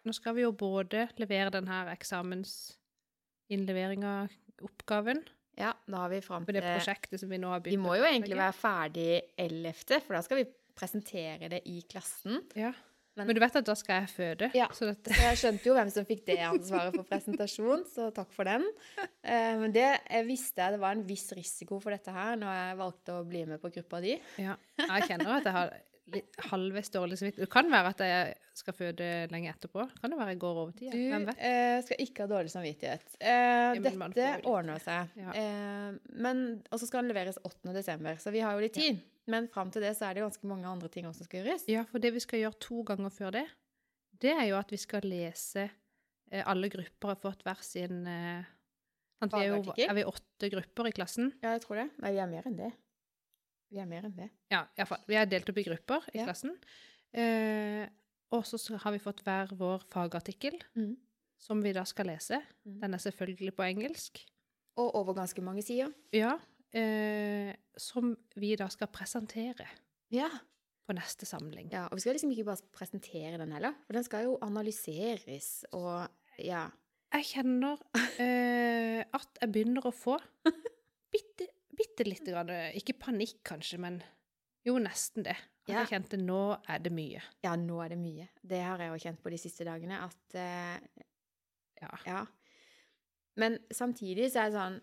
B: Nå skal vi jo både levere denne her eksamensinnleveringa-oppgaven
A: Ja, da har vi fram til
B: det prosjektet som vi nå har
A: Vi må jo egentlig være ferdig 11., for da skal vi presentere det i klassen.
B: Ja.
A: Men,
B: Men du vet at da skal jeg føde?
A: Ja.
B: Så dette,
A: jeg skjønte jo hvem som fikk det ansvaret for presentasjon, så takk for den. Eh, men det jeg visste jeg det var en viss risiko for dette her når jeg valgte å bli med på gruppa di.
B: ja. Jeg kjenner at jeg har litt halvveis dårlig samvittighet. Det kan være at jeg skal føde lenge etterpå. Kan det være jeg går over tida?
A: Du
B: Hvem vet?
A: eh, skal ikke ha dårlig samvittighet. Eh, dette ordner seg.
B: Ja.
A: Eh, men, og så skal den leveres 8. desember, så vi har jo litt tid. Men fram til det så er det ganske mange andre ting også som skal gjøres.
B: Ja, for det vi skal gjøre to ganger før det, det er jo at vi skal lese eh, Alle grupper har fått hver sin eh, vi er, jo, er vi åtte grupper i klassen?
A: Ja, jeg tror det. Nei, vi er mer enn det. Vi er mer enn det.
B: Ja, iallfall. Vi er delt opp i grupper i
A: Ja.
B: klassen. Eh, og så har vi fått hver vår fagartikkel,
A: mm.
B: som vi da skal lese.
A: Mm.
B: Den er selvfølgelig på engelsk.
A: Og over ganske mange sider.
B: Ja. Eh, som vi da skal presentere
A: Ja.
B: på neste samling.
A: ja. Og vi skal liksom ikke bare presentere den heller, for den skal jo analyseres og ja.
B: Jeg kjenner eh, at jeg begynner å få bitte, bitte lite grann eh, Ikke panikk, kanskje, men jo, nesten det. At
A: Ja.
B: jeg kjente nå er det mye.
A: Ja, nå er det mye. Det har jeg jo kjent på de siste dagene, at uh,
B: Ja.
A: Ja. Men samtidig så er det sånn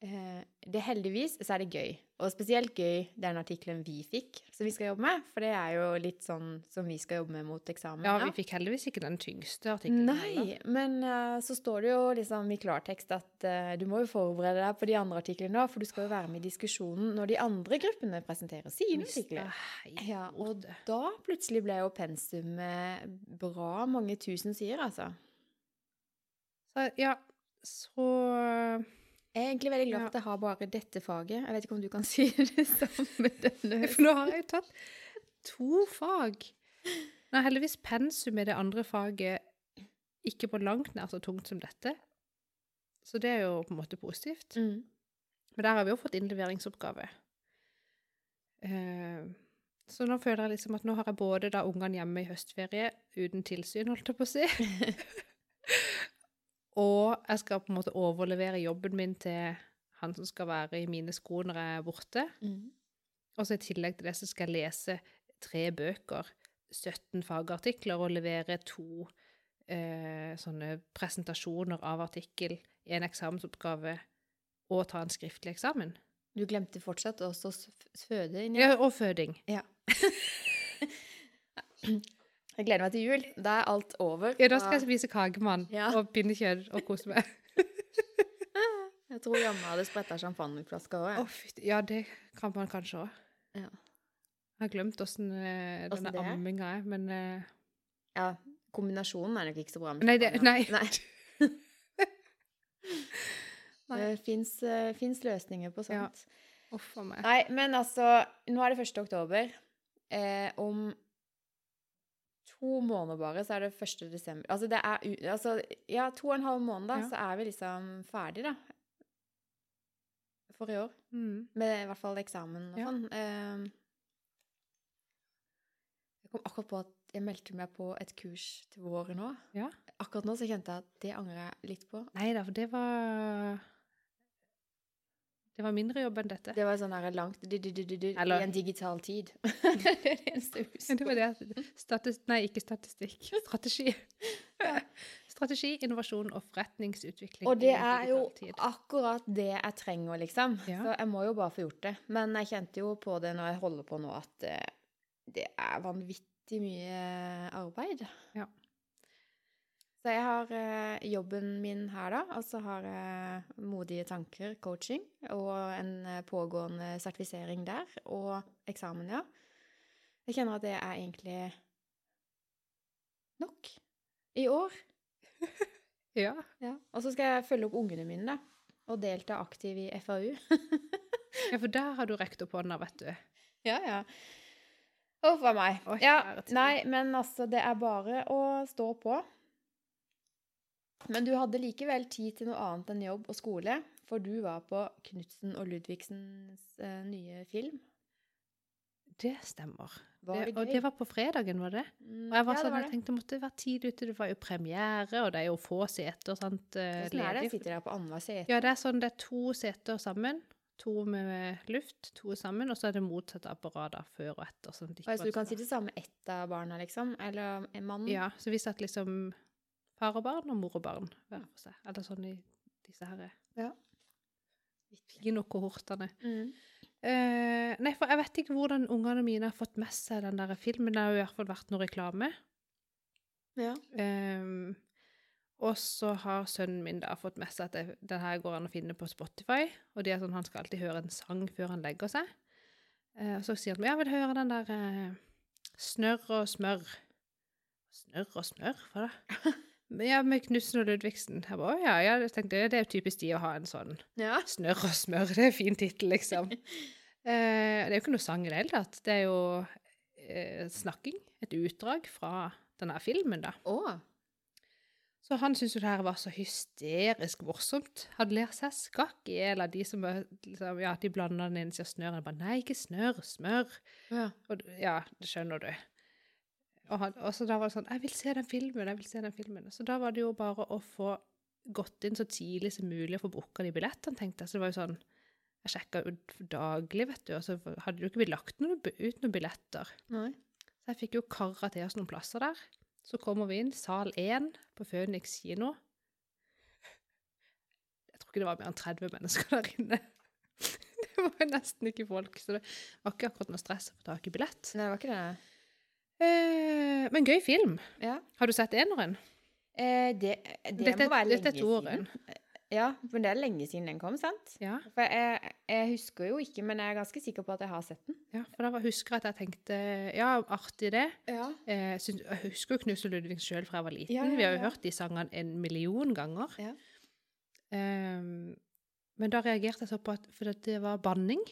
A: det Heldigvis så er det gøy. Og spesielt gøy den artikkelen vi fikk, som vi skal jobbe med. For det er jo litt sånn som vi skal jobbe med mot eksamen.
B: ja, vi fikk heldigvis ikke den tyngste artikkelen. heller.
A: Nei, men uh, så står det jo liksom i klartekst at uh, du må jo forberede deg på de andre artiklene for du skal jo være med i diskusjonen når de andre gruppene presenterer sine artikler. Ja, og da plutselig ble jo pensumet bra mange tusen sider, altså.
B: Så, ja, så
A: Jeg er egentlig veldig glad for at jeg har bare dette faget. Jeg vet ikke om du kan si det samme denne høsten.
B: For nå har jeg jo tatt to fag. Nå er heldigvis pensum i det andre faget ikke på langt nær så tungt som dette. Så det er jo på en måte positivt.
A: Mm.
B: Men der har vi jo fått innleveringsoppgave. Eh, så nå føler jeg liksom at nå har jeg både da ungene hjemme i høstferie uten tilsyn, holdt jeg på å si. og jeg skal på en måte overlevere jobben min til han som skal være i mine sko når jeg er borte.
A: Mm.
B: Og så i tillegg til det så skal jeg lese tre bøker, 17 fagartikler og levere to eh, sånne presentasjoner av artikkel, i en eksamensoppgave og ta en skriftlig eksamen.
A: Du glemte fortsatt også føde
B: Ja, og føding.
A: Ja. Jeg gleder meg til jul. Da er alt over.
B: Ja, da skal jeg spise kakemann
A: Ja.
B: og pinnekjøtt og kose meg.
A: Jeg tror jammen hadde spretta champagneflasker òg.
B: Oh, Ja, det kan man kanskje òg.
A: Ja.
B: Jeg har glemt åssen
A: uh,
B: denne amminga er, men uh...
A: ja. Kombinasjonen er nok ikke så bra. med
B: Nei, det, nei.
A: nei.
B: Nei.
A: Det fins løsninger på
B: Ja.
A: sånt.
B: Uff a meg.
A: Nei, men altså Nå er det 1. oktober. Eh, om to måneder bare, så er det 1. desember. Altså, det er altså, Ja, to og en halv måned, da,
B: Ja.
A: så er vi liksom ferdig, da. For i år.
B: Mm.
A: Med i hvert fall eksamen og
B: Ja.
A: sånn. Eh, jeg kom akkurat på at jeg meldte meg på et kurs til våren nå.
B: Ja.
A: Akkurat nå så kjente jeg at det angrer jeg litt på.
B: Nei da, for det var Det var mindre jobb enn dette.
A: Det var sånn her langt du, du, du,
B: Eller-
A: i en digital tid. det er det eneste jeg husker.
B: Det var det. Statis nei, ikke statistikk. Strategi. Strategi, innovasjon og forretningsutvikling.
A: Og det er jo
B: tid.
A: akkurat det jeg trenger, liksom.
B: Ja.
A: Så jeg må jo bare få gjort det. Men jeg kjente jo på det når jeg holder på nå, at eh, det er vanvittig mye arbeid.
B: Ja.
A: Så jeg har eh, jobben min her, da. Og så har jeg Modige tanker, coaching, og en eh, pågående sertifisering der. Og eksamen, ja. Jeg kjenner at det er egentlig nok i år.
B: Ja.
A: Ja. Og så skal jeg følge opp ungene mine, da. Og delta aktiv i FAU.
B: ja, for der har du rekt opp hånda, vet du.
A: ja, ja. Huff a meg. Ja, nei, men altså, det er bare å stå på. Men du hadde likevel tid til noe annet enn jobb og skole, for du var på Knutsen og Ludvigsens eh, nye film.
B: Det stemmer.
A: Var
B: det,
A: det
B: og det var på fredagen, var det?
A: Mm,
B: Og jeg var
A: ja, det
B: sånn,
A: var
B: tenkte
A: det.
B: måtte være tidlig ute, det var jo premiere, og det er jo få seter, sant, eh,
A: Hvordan er det? Sitter der på annenhver sete?
B: Ja, det er sånn, det er to seter sammen, To med luft, to sammen, og så er det motsatt apparat før og etter. Sånn
A: så du kan sitte sammen med ett av barna, liksom? Eller en mann?
B: Ja, så vi satt liksom far og barn og mor og barn hver for seg. Eller sånn i disse her
A: Ja.
B: kinokohortene.
A: Mm.
B: Uh, nei, for jeg vet ikke hvordan ungene mine har fått med seg den der filmen. Det har jo i hvert fall vært noe reklame.
A: Ja.
B: Um, og så har sønnen min da fått med seg at det, den her går an å finne på Spotify. Og det er sånn, han skal alltid høre en sang før han legger seg. Eh, og så sier han jeg vil høre den der eh, Snørr og smør. Snørr og smør? Hva da? Men Ja, med Knutsen og Ludvigsen. Jeg bare, ja, ja, tenkte, det er jo typisk de å ha en sånn
A: ja.
B: Snørr og smør, det er en fin tittel, liksom. Eh, det er jo ikke noe sang i det hele tatt. Det er jo eh, snakking. Et utdrag fra denne filmen, da.
A: Oh.
B: Så han syntes jo det her var så hysterisk morsomt. Han ler seg skakk i hjel av de som liksom, ja, de blander den inn, sier snørr. Jeg bare, nei, ikke snørr, smør.
A: Ja.
B: Og, ja, det skjønner du. Og, han, og så da var det sånn, jeg vil se den filmen, jeg vil se den filmen. Så da var det jo bare å få gått inn så tidlig som mulig og få booka de billettene, tenkte jeg. Så det var jo sånn, jeg sjekka jo daglig, vet du, og så hadde det jo ikke blitt lagt noe, ut noen billetter.
A: Nei.
B: Så jeg fikk jo kara til oss noen plasser der. Så kommer vi inn, sal 1 på Phoenix kino. Jeg tror ikke det var mer enn 30 mennesker der inne. Det var jo nesten ikke folk, så det var ikke akkurat noe stress å få tak i billett.
A: Nei, det var ikke det.
B: Eh, men gøy film.
A: Ja.
B: Har du sett eneren?
A: Eh, det det
B: Dette,
A: må være lenge siden. Ja, men det er lenge siden den kom, sant?
B: Ja.
A: For jeg, jeg husker jo ikke, men jeg er ganske sikker på at jeg har sett den.
B: ja, for da husker jeg at jeg tenkte ja, artig det.
A: Ja.
B: Eh, synes, jeg husker jo Knus og Ludvig sjøl fra jeg var liten.
A: Ja, ja,
B: Vi har jo hørt de sangene en million ganger.
A: Ja.
B: Ehm, men da reagerte jeg så på at For at det var banning.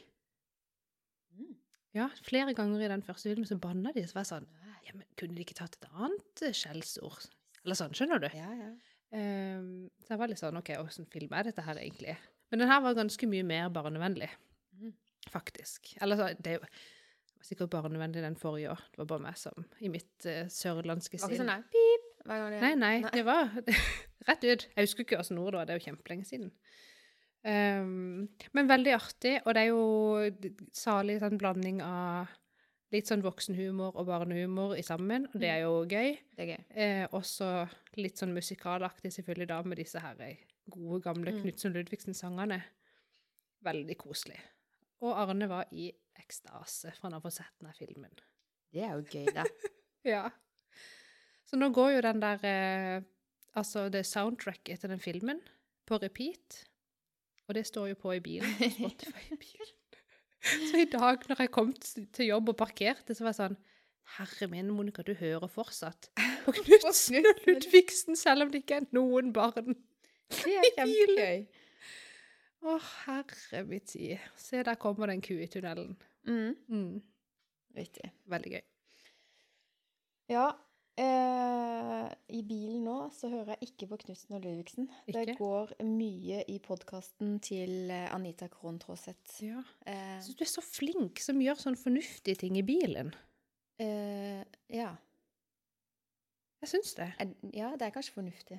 A: Mm.
B: Ja, flere ganger i den første filmen så banna de. Så var jeg sånn ja, men Kunne de ikke tatt et annet eh, skjellsord? Eller sånn, skjønner du?
A: Ja, ja.
B: Um, så jeg var litt sånn OK, åssen film er dette her egentlig? Men den her var ganske mye mer barnevennlig,
A: mm.
B: faktisk. Eller så, det var sikkert barnevennlig den forrige òg. Det var bare meg som i mitt uh, sørlandske sinn.
A: sånn pip
B: Nei, nei, det var rett ut. Jeg husker ikke åssen ord det var, det er jo kjempelenge siden. Um, men veldig artig, og det er jo salig sånn blanding av litt sånn voksenhumor og barnehumor i sammen, og det er jo gøy.
A: Det er gøy.
B: Eh, også litt sånn musikalaktig selvfølgelig da, med disse her eh, gode, gamle
A: Mm.
B: Knutsen Ludvigsen-sangene. Veldig koselig. Og Arne var i ekstase for han har fått sett denne filmen.
A: Det er jo gøy, da.
B: Ja. Så nå går jo den der eh, Altså det soundtracket til den filmen på repeat. Og det står jo på i bilen. På Spotify i bilen. Så i dag når jeg kom til jobb og parkerte, så var jeg sånn Herre min, Monica, du hører fortsatt på Knutsen og Ludvigsen, selv om det ikke er noen barn.
A: Det er kjempegøy.
B: Å, herre min tid. Se, der kommer det en ku i tunnelen.
A: Mm.
B: Mm,
A: Riktig.
B: veldig gøy.
A: Ja. Eh, I bilen nå så hører jeg ikke på Knutsen og Ludvigsen. Det går mye i podkasten til eh, Anita Krohn Traaseth.
B: Ja.
A: Eh,
B: Jeg du er så flink som gjør sånne fornuftige ting i bilen.
A: eh, ja.
B: Jeg syns det.
A: Ja, det er kanskje fornuftig.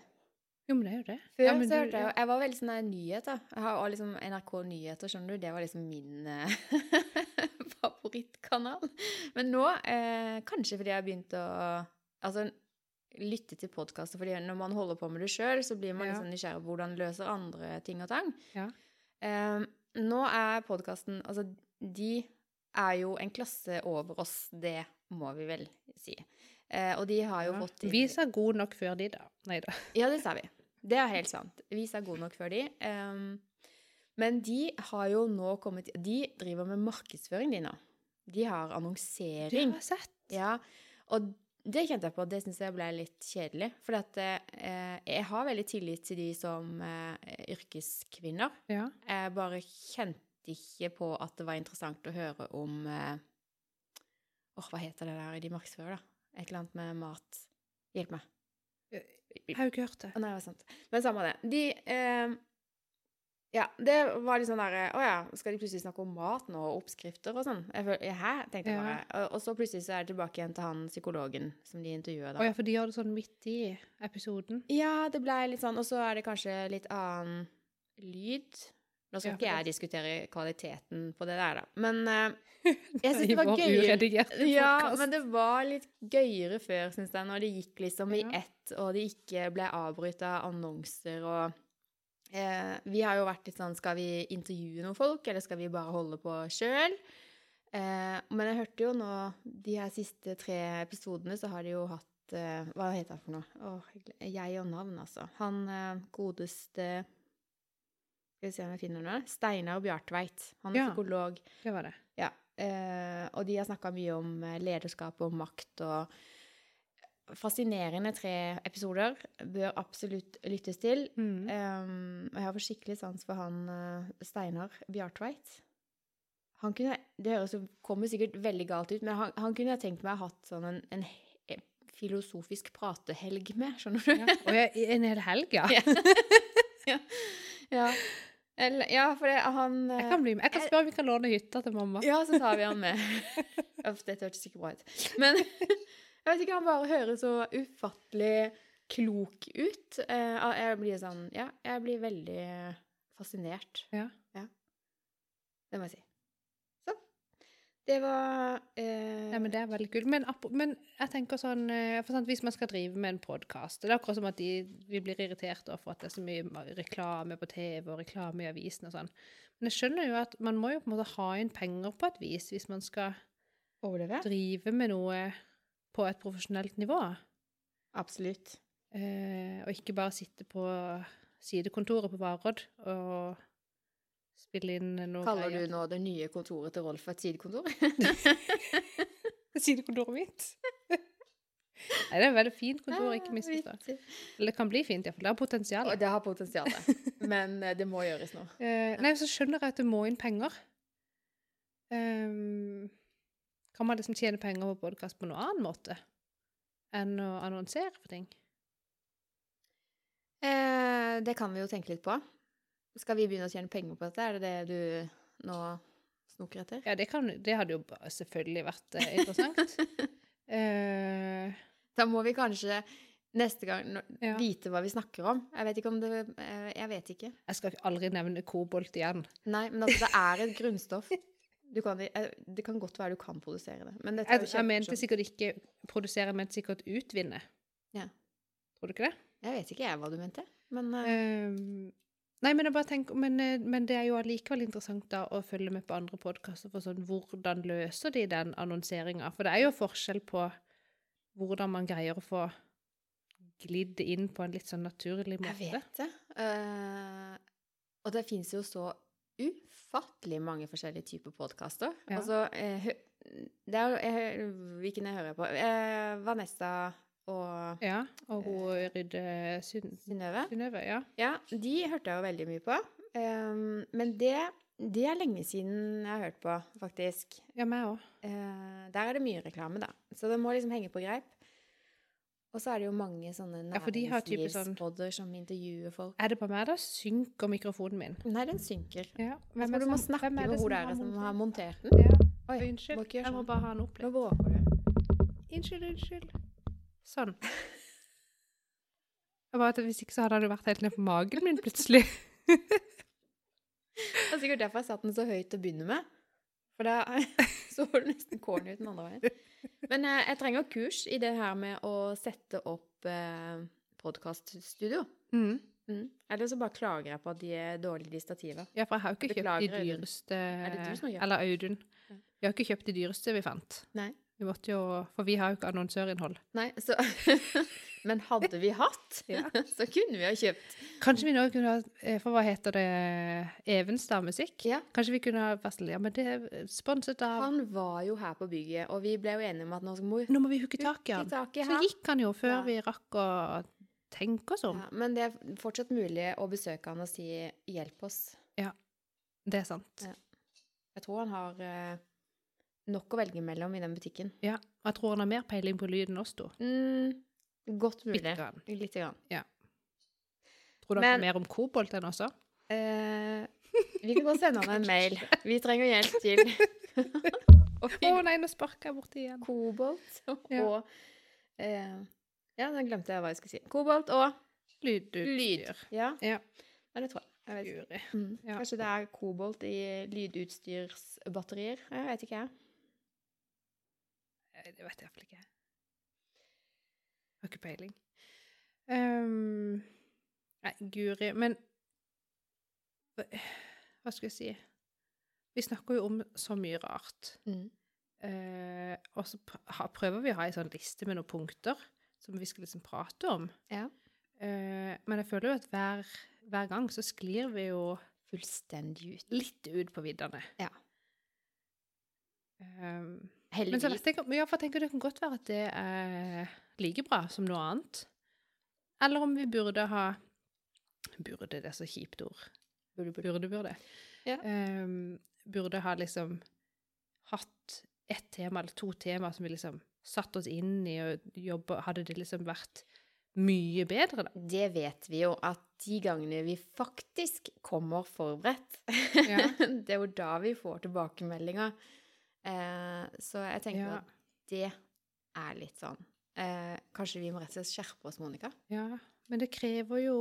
B: Jo, men det er jo det.
A: Før
B: Ja,
A: så hørte jeg jo. Jeg var veldig sånn der nyheter. Jeg har liksom NRK Nyheter, skjønner du. Det var liksom min eh, favorittkanal. Men nå, eh, kanskje fordi jeg har begynt å Altså lytte til podkaster, fordi når man holder på med det sjøl, så blir man
B: Ja.
A: liksom nysgjerrig på hvordan løser andre ting og tang.
B: Ja.
A: Eh, nå er podkasten Altså, de er jo en klasse over oss, det må vi vel si. Eh, og de har jo
B: Ja.
A: fått inn-
B: Vi sa god nok før de, da. Nei da.
A: ja, det sa vi. Det er helt sant. Vi sa god nok før de. Um, men de har jo nå kommet De driver med markedsføring, de nå. De har annonsering.
B: Du har sett.
A: Ja, og det kjente jeg på. Det syns jeg ble litt kjedelig. For at, eh, jeg har veldig tillit til de som eh, yrkeskvinner.
B: Ja.
A: Jeg bare kjente ikke på at det var interessant å høre om eh, Åh, hva heter det der de markedsfører, da? Et eller annet med mat. Hjelp meg.
B: Jeg har jo ikke hørt det.
A: Nei, det var sant. Men samme det. De eh, Ja, det var litt sånn derre Å ja, skal de plutselig snakke om mat nå, og oppskrifter og sånn? Hæ? tenkte jeg
B: Ja.
A: bare. Og, og så plutselig så er det tilbake igjen til han psykologen som de intervjuer
B: Å
A: da.
B: ja, for de gjør det sånn midt i episoden.
A: Ja, det blei litt sånn. Og så er det kanskje litt annen lyd. Nå skal
B: Ja,
A: ikke jeg
B: det-
A: diskutere kvaliteten på det der, da. Men uh, jeg syns det var gøyere Ja, men det var litt gøyere før, syns jeg, når det gikk liksom i ett, og det ikke ble avbrytet av annonser og eh, Vi har jo vært litt sånn Skal vi intervjue noen folk, eller skal vi bare holde på sjøl? Eh, men jeg hørte jo nå De her siste tre episodene, så har de jo hatt eh, Hva heter han for noe? Åh, jeg og navn, altså. Han eh, godeste Skal vi se om jeg finner noe. Steinar Bjartveit. Han er
B: Ja.
A: psykolog.
B: Det var det.
A: Ja, eh, og de har snakka mye om eh, lederskap og makt og Fascinerende tre episoder. Bør absolutt lyttes til.
B: Mm.
A: Um, jeg har skikkelig sans for han uh, Steinar Bjartveit. Han kunne, det høres jo, kommer sikkert veldig galt ut, men han, han kunne jeg tenkt meg å ha hatt sånn en, en filosofisk pratehelg med, skjønner du?
B: Ja. Og jeg, en hel helg, ja.
A: ja. ja. Eller, ja, for det, han eh,
B: Jeg kan bli med. Jeg kan spørre om vi kan låne hytta til mamma.
A: Ja, så tar vi han med. Uff, dette hørtes ikke bra ut. Men jeg vet ikke, han bare høres så ufattelig klok ut. Eh, Jeg blir sånn Ja, jeg blir veldig fascinert.
B: Ja.
A: Det må jeg si. Så. Det var eh,
B: Ja, men Det er veldig kult. Men, men jeg tenker sånn for sant, Hvis man skal drive med en podkast Det er akkurat som at de, vi blir irritert over at det er så mye reklame på TV og reklame i avisen og sånn. Men jeg skjønner jo at man må jo på en måte ha inn penger på et vis hvis man skal
A: overleve.
B: drive med noe på et profesjonelt nivå.
A: Absolutt.
B: Eh, og ikke bare sitte på sidekontoret på Varodd og spille inn noe
A: Kaller du nå det nye kontoret til Rolf et sidekontor?
B: sidekontoret mitt? Nei, det er et veldig fint kontor, ikke misforstå. Eller det kan bli fint, iallfall. Det har potensial.
A: Det har potensial, men eh, det må gjøres nå.
B: Eh, nei, så skjønner jeg at det må inn penger. Ehm, kan man liksom tjene penger på podkast på noen annen måte enn å annonsere for ting?
A: Eh, det kan vi jo tenke litt på. Skal vi begynne å tjene penger på dette? Er det det du nå snoker etter?
B: Ja, det, kan, det hadde jo selvfølgelig vært eh, interessant. Eh,
A: Da må vi kanskje neste gang no,
B: Ja.
A: vite hva vi snakker om. Jeg vet ikke om det eh, Jeg vet ikke.
B: jeg skal aldri nevne kobolt igjen.
A: Nei, men altså, det er et grunnstoff. Du kan, eh, det kan godt være du kan produsere det. Men dette er jo
B: jeg mente sikkert ikke produsere, men sikkert utvinne.
A: Ja.
B: Tror du ikke det?
A: Jeg vet ikke jeg hva du mente, men uh...
B: Ehm, nei, men jeg bare tenker, men, eh, men det er jo allikevel interessant da å følge med på andre podkaster for sånn hvordan løser de den annonseringa? For det er jo forskjell på hvordan man greier å få glidd inn på en litt sånn naturlig måte.
A: jeg vet det. Uh, og det fins jo så ufattelig mange forskjellige typer podkaster.
B: Ja.
A: Altså eh, det er, jeg, Hvilken jeg hører på? Eh, Vanessa og
B: Ja, og hun Rydde Syn-
A: Synnøve.
B: Synnøve, ja.
A: Ja, de hørte jeg jo veldig mye på. Um, men det, det er lenge siden jeg har hørt på, faktisk.
B: Ja, meg òg.
A: Eh, der er det mye reklame, da. Så det må liksom henge på greip. Og så er det jo mange sånne
B: Ja, sånn-
A: næringslivspodder som intervjuer folk.
B: Er det på meg, da? Synker mikrofonen min.
A: Nei, den synker.
B: Ja.
A: Hvem du må snakke
B: hvem er
A: med hun der som har
B: montert
A: den.
B: Ja.
A: Oi,
B: Unnskyld.
A: må sånn.
B: Jeg må bare ha den
A: Nå våker du.
B: Unnskyld, unnskyld. Sånn. Jeg bare at Hvis ikke så hadde det vært helt ned på magen min plutselig.
A: Det er sikkert derfor jeg satte den så høyt til å begynne med. For da så nesten corny ut den andre veien. Men eh, jeg trenger kurs i det her med å sette opp eh, podkaststudio.
B: Mm.
A: Mm. Eller så bare klager jeg på at de er dårlige, de stativene.
B: Ja, for jeg har jo ikke kjøpt de dyreste
A: Er?
B: Eller Audun.
A: Ja.
B: Vi har ikke kjøpt de dyreste vi fant.
A: Nei.
B: Vi måtte jo, For vi har jo ikke annonsørinnhold.
A: Nei, så Men hadde vi hatt,
B: Ja.
A: så kunne vi ha kjøpt.
B: Kanskje vi nå kunne ha eh, For hva heter det? Evenstad Musikk?
A: Ja.
B: Kanskje vi kunne ha vært sånn, Ja, men det er sponset av
A: Han var jo her på bygget, og vi ble jo enige om at nå må
B: Nå må vi hooke tak i
A: ham.
B: han.
A: tak i
B: Så gikk han jo før
A: Ja.
B: vi rakk å tenke oss om.
A: Ja, men det er fortsatt mulig å besøke han og si 'hjelp oss'. Ja.
B: Det er sant.
A: Ja. Jeg tror han har eh, nok å velge mellom i den butikken.
B: Ja. Og jeg tror han har mer peiling på lyden enn oss to.
A: Mm, godt mulig.
B: Bitte grann.
A: Litt grann.
B: Tror du
A: Men-
B: mer om kobolt enn også?
A: Eh, vi kan godt sende han en mail. Vi trenger hjelp til å oh,
B: nei, nå sparker jeg borti igjen.
A: kobolt
B: Ja.
A: og eh, Ja, nå glemte jeg hva jeg skulle si. Kobolt og
B: Lydutstyr.
A: lyd. Ja,
B: Ja.
A: ja det tror jeg. Jeg Mm.
B: Ja.
A: Kanskje det er kobolt i lydutstyrsbatterier? Jeg vet ikke, jeg.
B: Det vet jeg iallfall ikke. Har ikke peiling. Um, nei, Guri Men hva skal jeg si? Vi snakker jo om så mye rart.
A: Mm.
B: Uh, og så prøver vi å ha en sånn liste med noen punkter som vi skal liksom prate om.
A: Ja.
B: Uh, men jeg føler jo at hver, hver gang så sklir vi jo
A: Fullstendig ut.
B: litt ut på viddene.
A: Ja.
B: Ehm, men så
A: Heldigvis.
B: vet jeg, ja, for jeg tenker det kan godt være at det er like bra som noe annet. Eller om vi burde ha Burde, det er så kjipt ord. Burde, burde, burde. burde.
A: Ja.
B: um, burde ha liksom hatt ett tema eller to tema som vi liksom satt oss inn i og jobba Hadde det liksom vært mye bedre, da?
A: Det vet vi jo at de gangene vi faktisk kommer forberedt,
B: Ja.
A: det er jo da vi får tilbakemeldinger. Eh, så jeg tenker
B: Ja.
A: at det er litt sånn eh, Kanskje vi må rett og slett skjerpe oss, Monica?
B: ja. Men det krever jo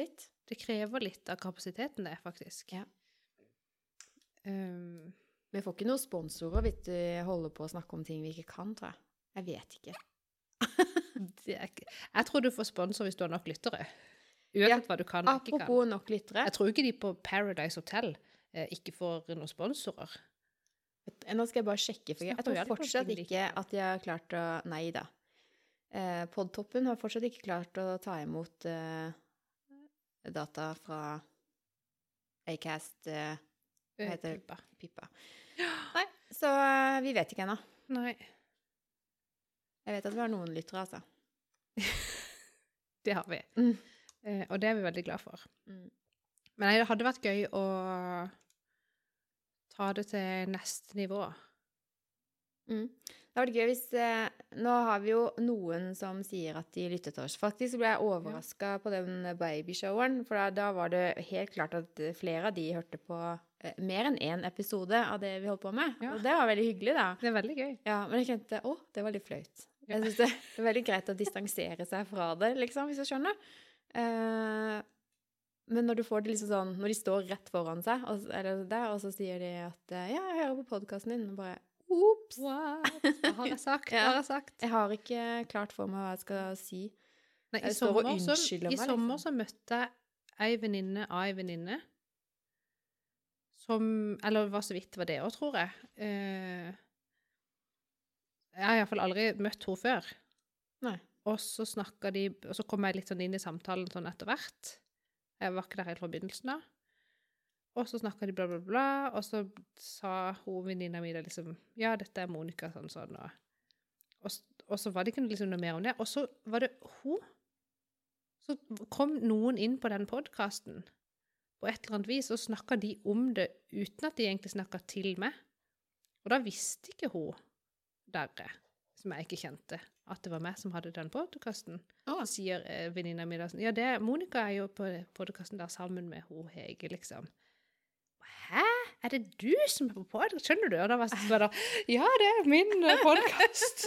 A: Litt?
B: Det krever litt av kapasiteten, det, faktisk.
A: Ja.
B: Um,
A: Vi får ikke noen sponsorer hvis vi holder på å snakke om ting vi ikke kan, tror jeg. Jeg vet ikke.
B: det ikke Jeg tror du får sponsor hvis du har nok lyttere. Uansett hva du kan og ikke kan.
A: Apropos nok lyttere.
B: Jeg tror ikke de på Paradise Hotel eh, ikke får noen sponsorer.
A: Nå skal jeg bare sjekke, for jeg, jeg tror fortsatt ikke at jeg har klart å Nei da. Eh, Podtoppen har fortsatt ikke klart å ta imot eh, data fra Acast eh, Hva
B: Eh,
A: heter det?
B: Pippa.
A: Pippa. Nei, så eh, vi vet ikke ennå.
B: Nei,
A: Jeg vet at vi har noen lyttere, altså.
B: det har vi.
A: Mm.
B: Eh, og det er vi veldig glad for.
A: Mm.
B: Men det hadde vært gøy å ta det til neste nivå.
A: Mm. Det hadde vært gøy hvis eh, Nå har vi jo noen som sier at de lytter til oss. Faktisk ble jeg overraska på den babyshoweren, for da, da var det helt klart at flere av de hørte på eh, mer enn én episode av det vi holdt på med.
B: Ja.
A: Og det var veldig hyggelig, da.
B: Det er veldig gøy.
A: Ja, men jeg kjente å, det var litt flaut. Jeg syns det, det er veldig greit å distansere seg fra det, liksom, hvis du skjønner. Eh, men når du får det liksom sånn Når de står rett foran seg, og, eller der, og så sier de at eh, 'Ja, jeg hører på podkasten din', og bare Ops!
B: Hva har jeg sagt? Hva har jeg sagt?
A: Jeg har ikke klart for meg hva jeg skal si.
B: Nei, i sommer, så, I
A: meg,
B: sommer
A: liksom.
B: så møtte jeg ei venninne av ei venninne som Eller det var så vidt det var det òg, tror jeg. Uh, jeg har iallfall aldri møtt henne før.
A: Nei.
B: Og så snakka de Og så kom jeg litt sånn inn i samtalen sånn etter hvert. Jeg var ikke der helt fra begynnelsen av. Og så snakka de bla, bla, bla, og så sa hun venninna mi liksom Ja, dette er Monica, sånn sånn, og, og, og så var det ikke liksom noe mer om det. Og så var det hun så kom noen inn på den podkasten på et eller annet vis, og snakka de om det uten at de egentlig snakka til meg. Og da visste ikke hun derre, som jeg ikke kjente, at det var meg som hadde den podkasten. Oh. Sier eh, venninna mi da sånn Ja, det, Monica er jo på podkasten der sammen med hun Hege, liksom. Hæ? Er det du som er på podkast? Skjønner du? Og da var jeg sånn Ja, det er min podkast.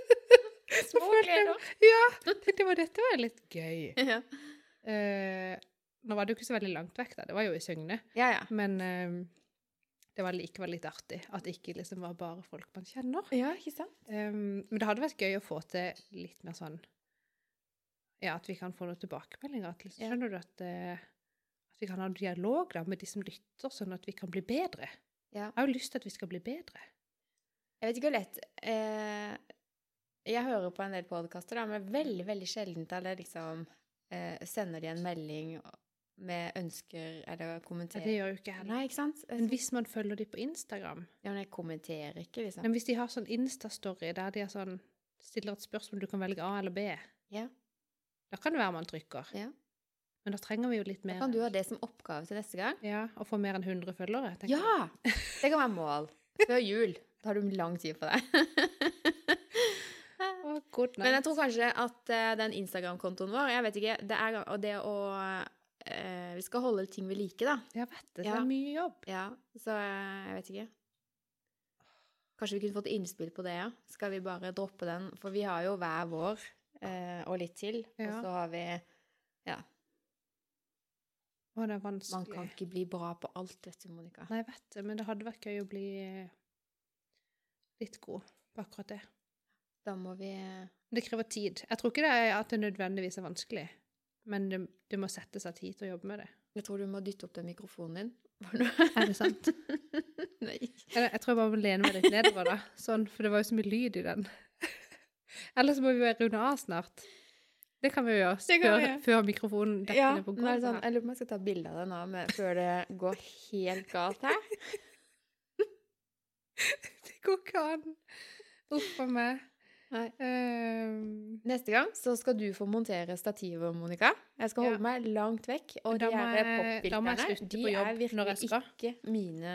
A: Små gleder.
B: Ja, tenkte jeg, dette var litt gøy.
A: Ja.
B: Eh, nå var det jo ikke så veldig langt vekk, da. Det var jo i Søgne.
A: ja, ja.
B: Men eh, det var likevel litt artig at det ikke liksom var bare folk man kjenner.
A: Ja, ikke sant?
B: Um, men det hadde vært gøy å få til litt mer sånn Ja, at vi kan få noen tilbakemeldinger. At liksom. Skjønner du at, eh, at vi kan ha dialog da med de som lytter, sånn at vi kan bli bedre?
A: Ja.
B: Jeg har jo lyst til at vi skal bli bedre.
A: Jeg vet ikke hvor lett eh, Jeg hører på en del podkaster, men veldig, veldig sjeldent det liksom eh, Sender de en melding med ønsker eller kommenterer.
B: Ja, det gjør jo ikke heller.
A: Nei, ikke sant?
B: Men hvis man følger de på Instagram
A: Ja, men jeg kommenterer ikke, liksom.
B: Men hvis de har sånn Insta-story der de sånn, stiller et spørsmål du kan velge A eller B,
A: Ja.
B: da kan det være man trykker.
A: Ja.
B: Men da trenger vi jo litt mer.
A: Da kan du ha det som oppgave til neste gang.
B: Ja, Å få mer enn 100 følgere. tenker jeg.
A: Ja! Det kan være mål. Før jul. Da har du lang tid på deg.
B: oh,
A: Men jeg tror kanskje at eh, den Instagram-kontoen vår Jeg vet ikke. Det er og det å Vi skal holde ting ved like, da.
B: Jeg vet det. Det
A: Ja.
B: er mye jobb.
A: Ja, så eh, jeg vet ikke. Kanskje vi kunne fått innspill på det, ja. Skal vi bare droppe den? For vi har jo hver vår eh, og litt til.
B: Ja.
A: Og så har vi Ja.
B: Å, det er
A: Man kan ikke bli bra på alt, vet du, Monica.
B: Nei, jeg vet det, men det hadde vært gøy å bli eh, litt god på akkurat det.
A: Da må vi
B: det krever tid. Jeg tror ikke det er at det nødvendigvis er vanskelig, men det, det må sette seg tid til å jobbe med det.
A: Jeg tror du må dytte opp den mikrofonen din.
B: Er det sant?
A: Nei.
B: Jeg, jeg tror jeg bare må lene meg litt nedover, da. Sånn, for det var jo så mye lyd i den. Ellers må vi jo runde av snart. Det kan vi jo gjøre
A: Det
B: før,
A: vi gjøre.
B: før mikrofonen detter
A: Ja,
B: ned på gulvet.
A: sånn, jeg lurer på om jeg skal ta bilde av det nå med, før det går helt galt her.
B: Det går ikke an. Uff a meg.
A: Nei.
B: Uh,
A: Neste gang så skal du få montere stativet, Monica. Jeg skal holde
B: Ja.
A: meg langt vekk. Og
B: Da
A: de her popfilterne, de er virkelig ikke mine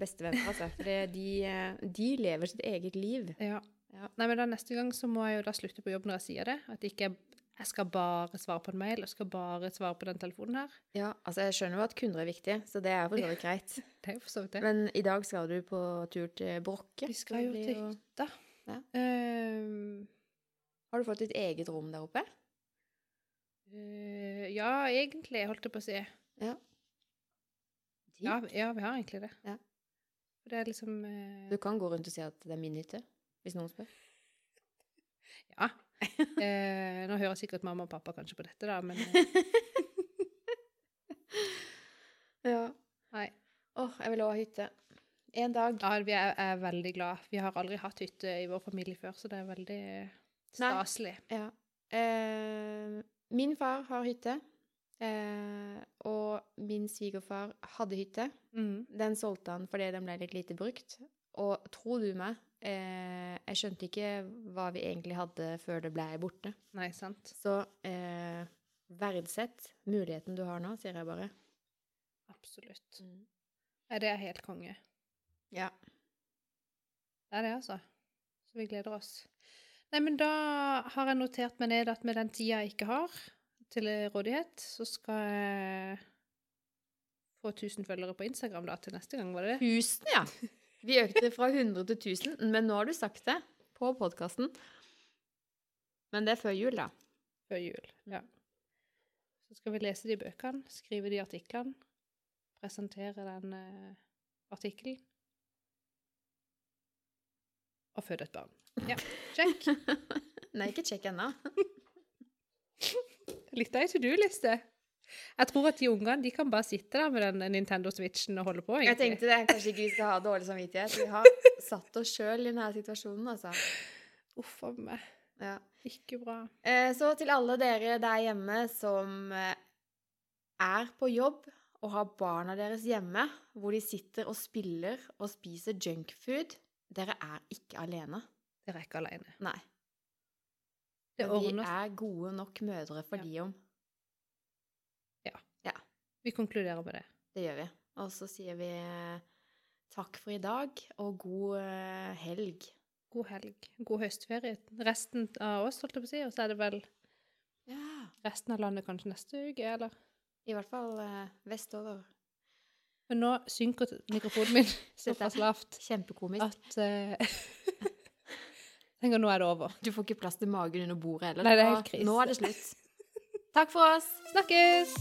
A: beste venner, altså. For de, de lever sitt eget liv.
B: ja.
A: Ja.
B: Nei, men da neste gang så må jeg jo da slutte på jobb når jeg sier det. At ikke jeg, skal bare svare på en mail, jeg skal bare svare på den telefonen her.
A: Ja, altså jeg skjønner jo at kunder er viktig, så det er for så vidt greit.
B: Det er jo for så vidt det.
A: Men i dag skal du på tur til Brokke.
B: Vi skal jo til hytta.
A: Ja.
B: Uh,
A: Har du fått ditt eget rom der oppe?
B: Uh, ja, egentlig, holdt jeg på å si.
A: Ja.
B: Ja, ja, vi har egentlig det.
A: Ja.
B: Det er liksom uh...
A: Du kan gå rundt og si at det er min hytte, hvis noen spør.
B: Ja. Eh, nå hører sikkert mamma og pappa kanskje på dette, da, men
A: Ja.
B: nei.
A: Åh, jeg vil òg ha hytte. En dag.
B: Ja, vi er, er veldig glad. Vi har aldri hatt hytte i vår familie før, så det er veldig staselig.
A: Ja. Eh, min far har hytte. Eh, og min svigerfar hadde hytte.
B: Mm.
A: Den solgte han fordi den ble litt lite brukt. Og tro du meg, eh, jeg skjønte ikke hva vi egentlig hadde før det ble borte.
B: Nei, sant?
A: Så eh, verdsett muligheten du har nå, sier jeg bare.
B: Absolutt. Nei, det er helt konge.
A: Ja.
B: Det er det, altså. Så vi gleder oss. Nei, men da har jeg notert meg ned at med den tida jeg ikke har til rådighet, så skal jeg få 1000 følgere på Instagram da til neste gang, var det det?
A: 1000, ja. Vi økte fra 100 til 1000, men nå har du sagt det på podkasten. Men det er før jul, da.
B: Før jul. Ja. Så skal vi lese de bøkene, skrive de artiklene, presentere den uh, artikkelen. Og føde et barn. Ja, sjekk.
A: Nei, ikke sjekk ennå.
B: Litt av ei to do-liste. Jeg tror at de ungene de kan bare sitte der med den Nintendo Switchen og holde på.
A: Jeg tenkte det. Kanskje ikke vi skal ha dårlig samvittighet. Vi har satt oss sjøl i denne situasjonen, altså.
B: Uff a meg.
A: Ja.
B: Ikke bra.
A: Eh, Så til alle dere der hjemme som eh, er på jobb og har barna deres hjemme, hvor de sitter og spiller og spiser junkfood, dere er ikke alene.
B: Dere er ikke alene.
A: Nei.
B: Det
A: vi er gode nok mødre for
B: Ja.
A: de om. Ja. ja.
B: Vi konkluderer med det.
A: Det gjør vi. Og så sier vi eh, takk for i dag, og god eh, helg.
B: God helg. God høstferie. Resten av oss, holdt jeg på å si. Og så er det vel
A: Ja.
B: resten av landet kanskje neste uke, eller?
A: I hvert fall eh, vestover.
B: Men nå synker mikrofonen min såpass lavt
A: Kjempekomisk.
B: at uh, Tenk tenker nå er det over.
A: Du får ikke plass til magen under bordet heller.
B: Nei, det er helt krise.
A: Nå er det slutt. Takk for oss.
B: Snakkes!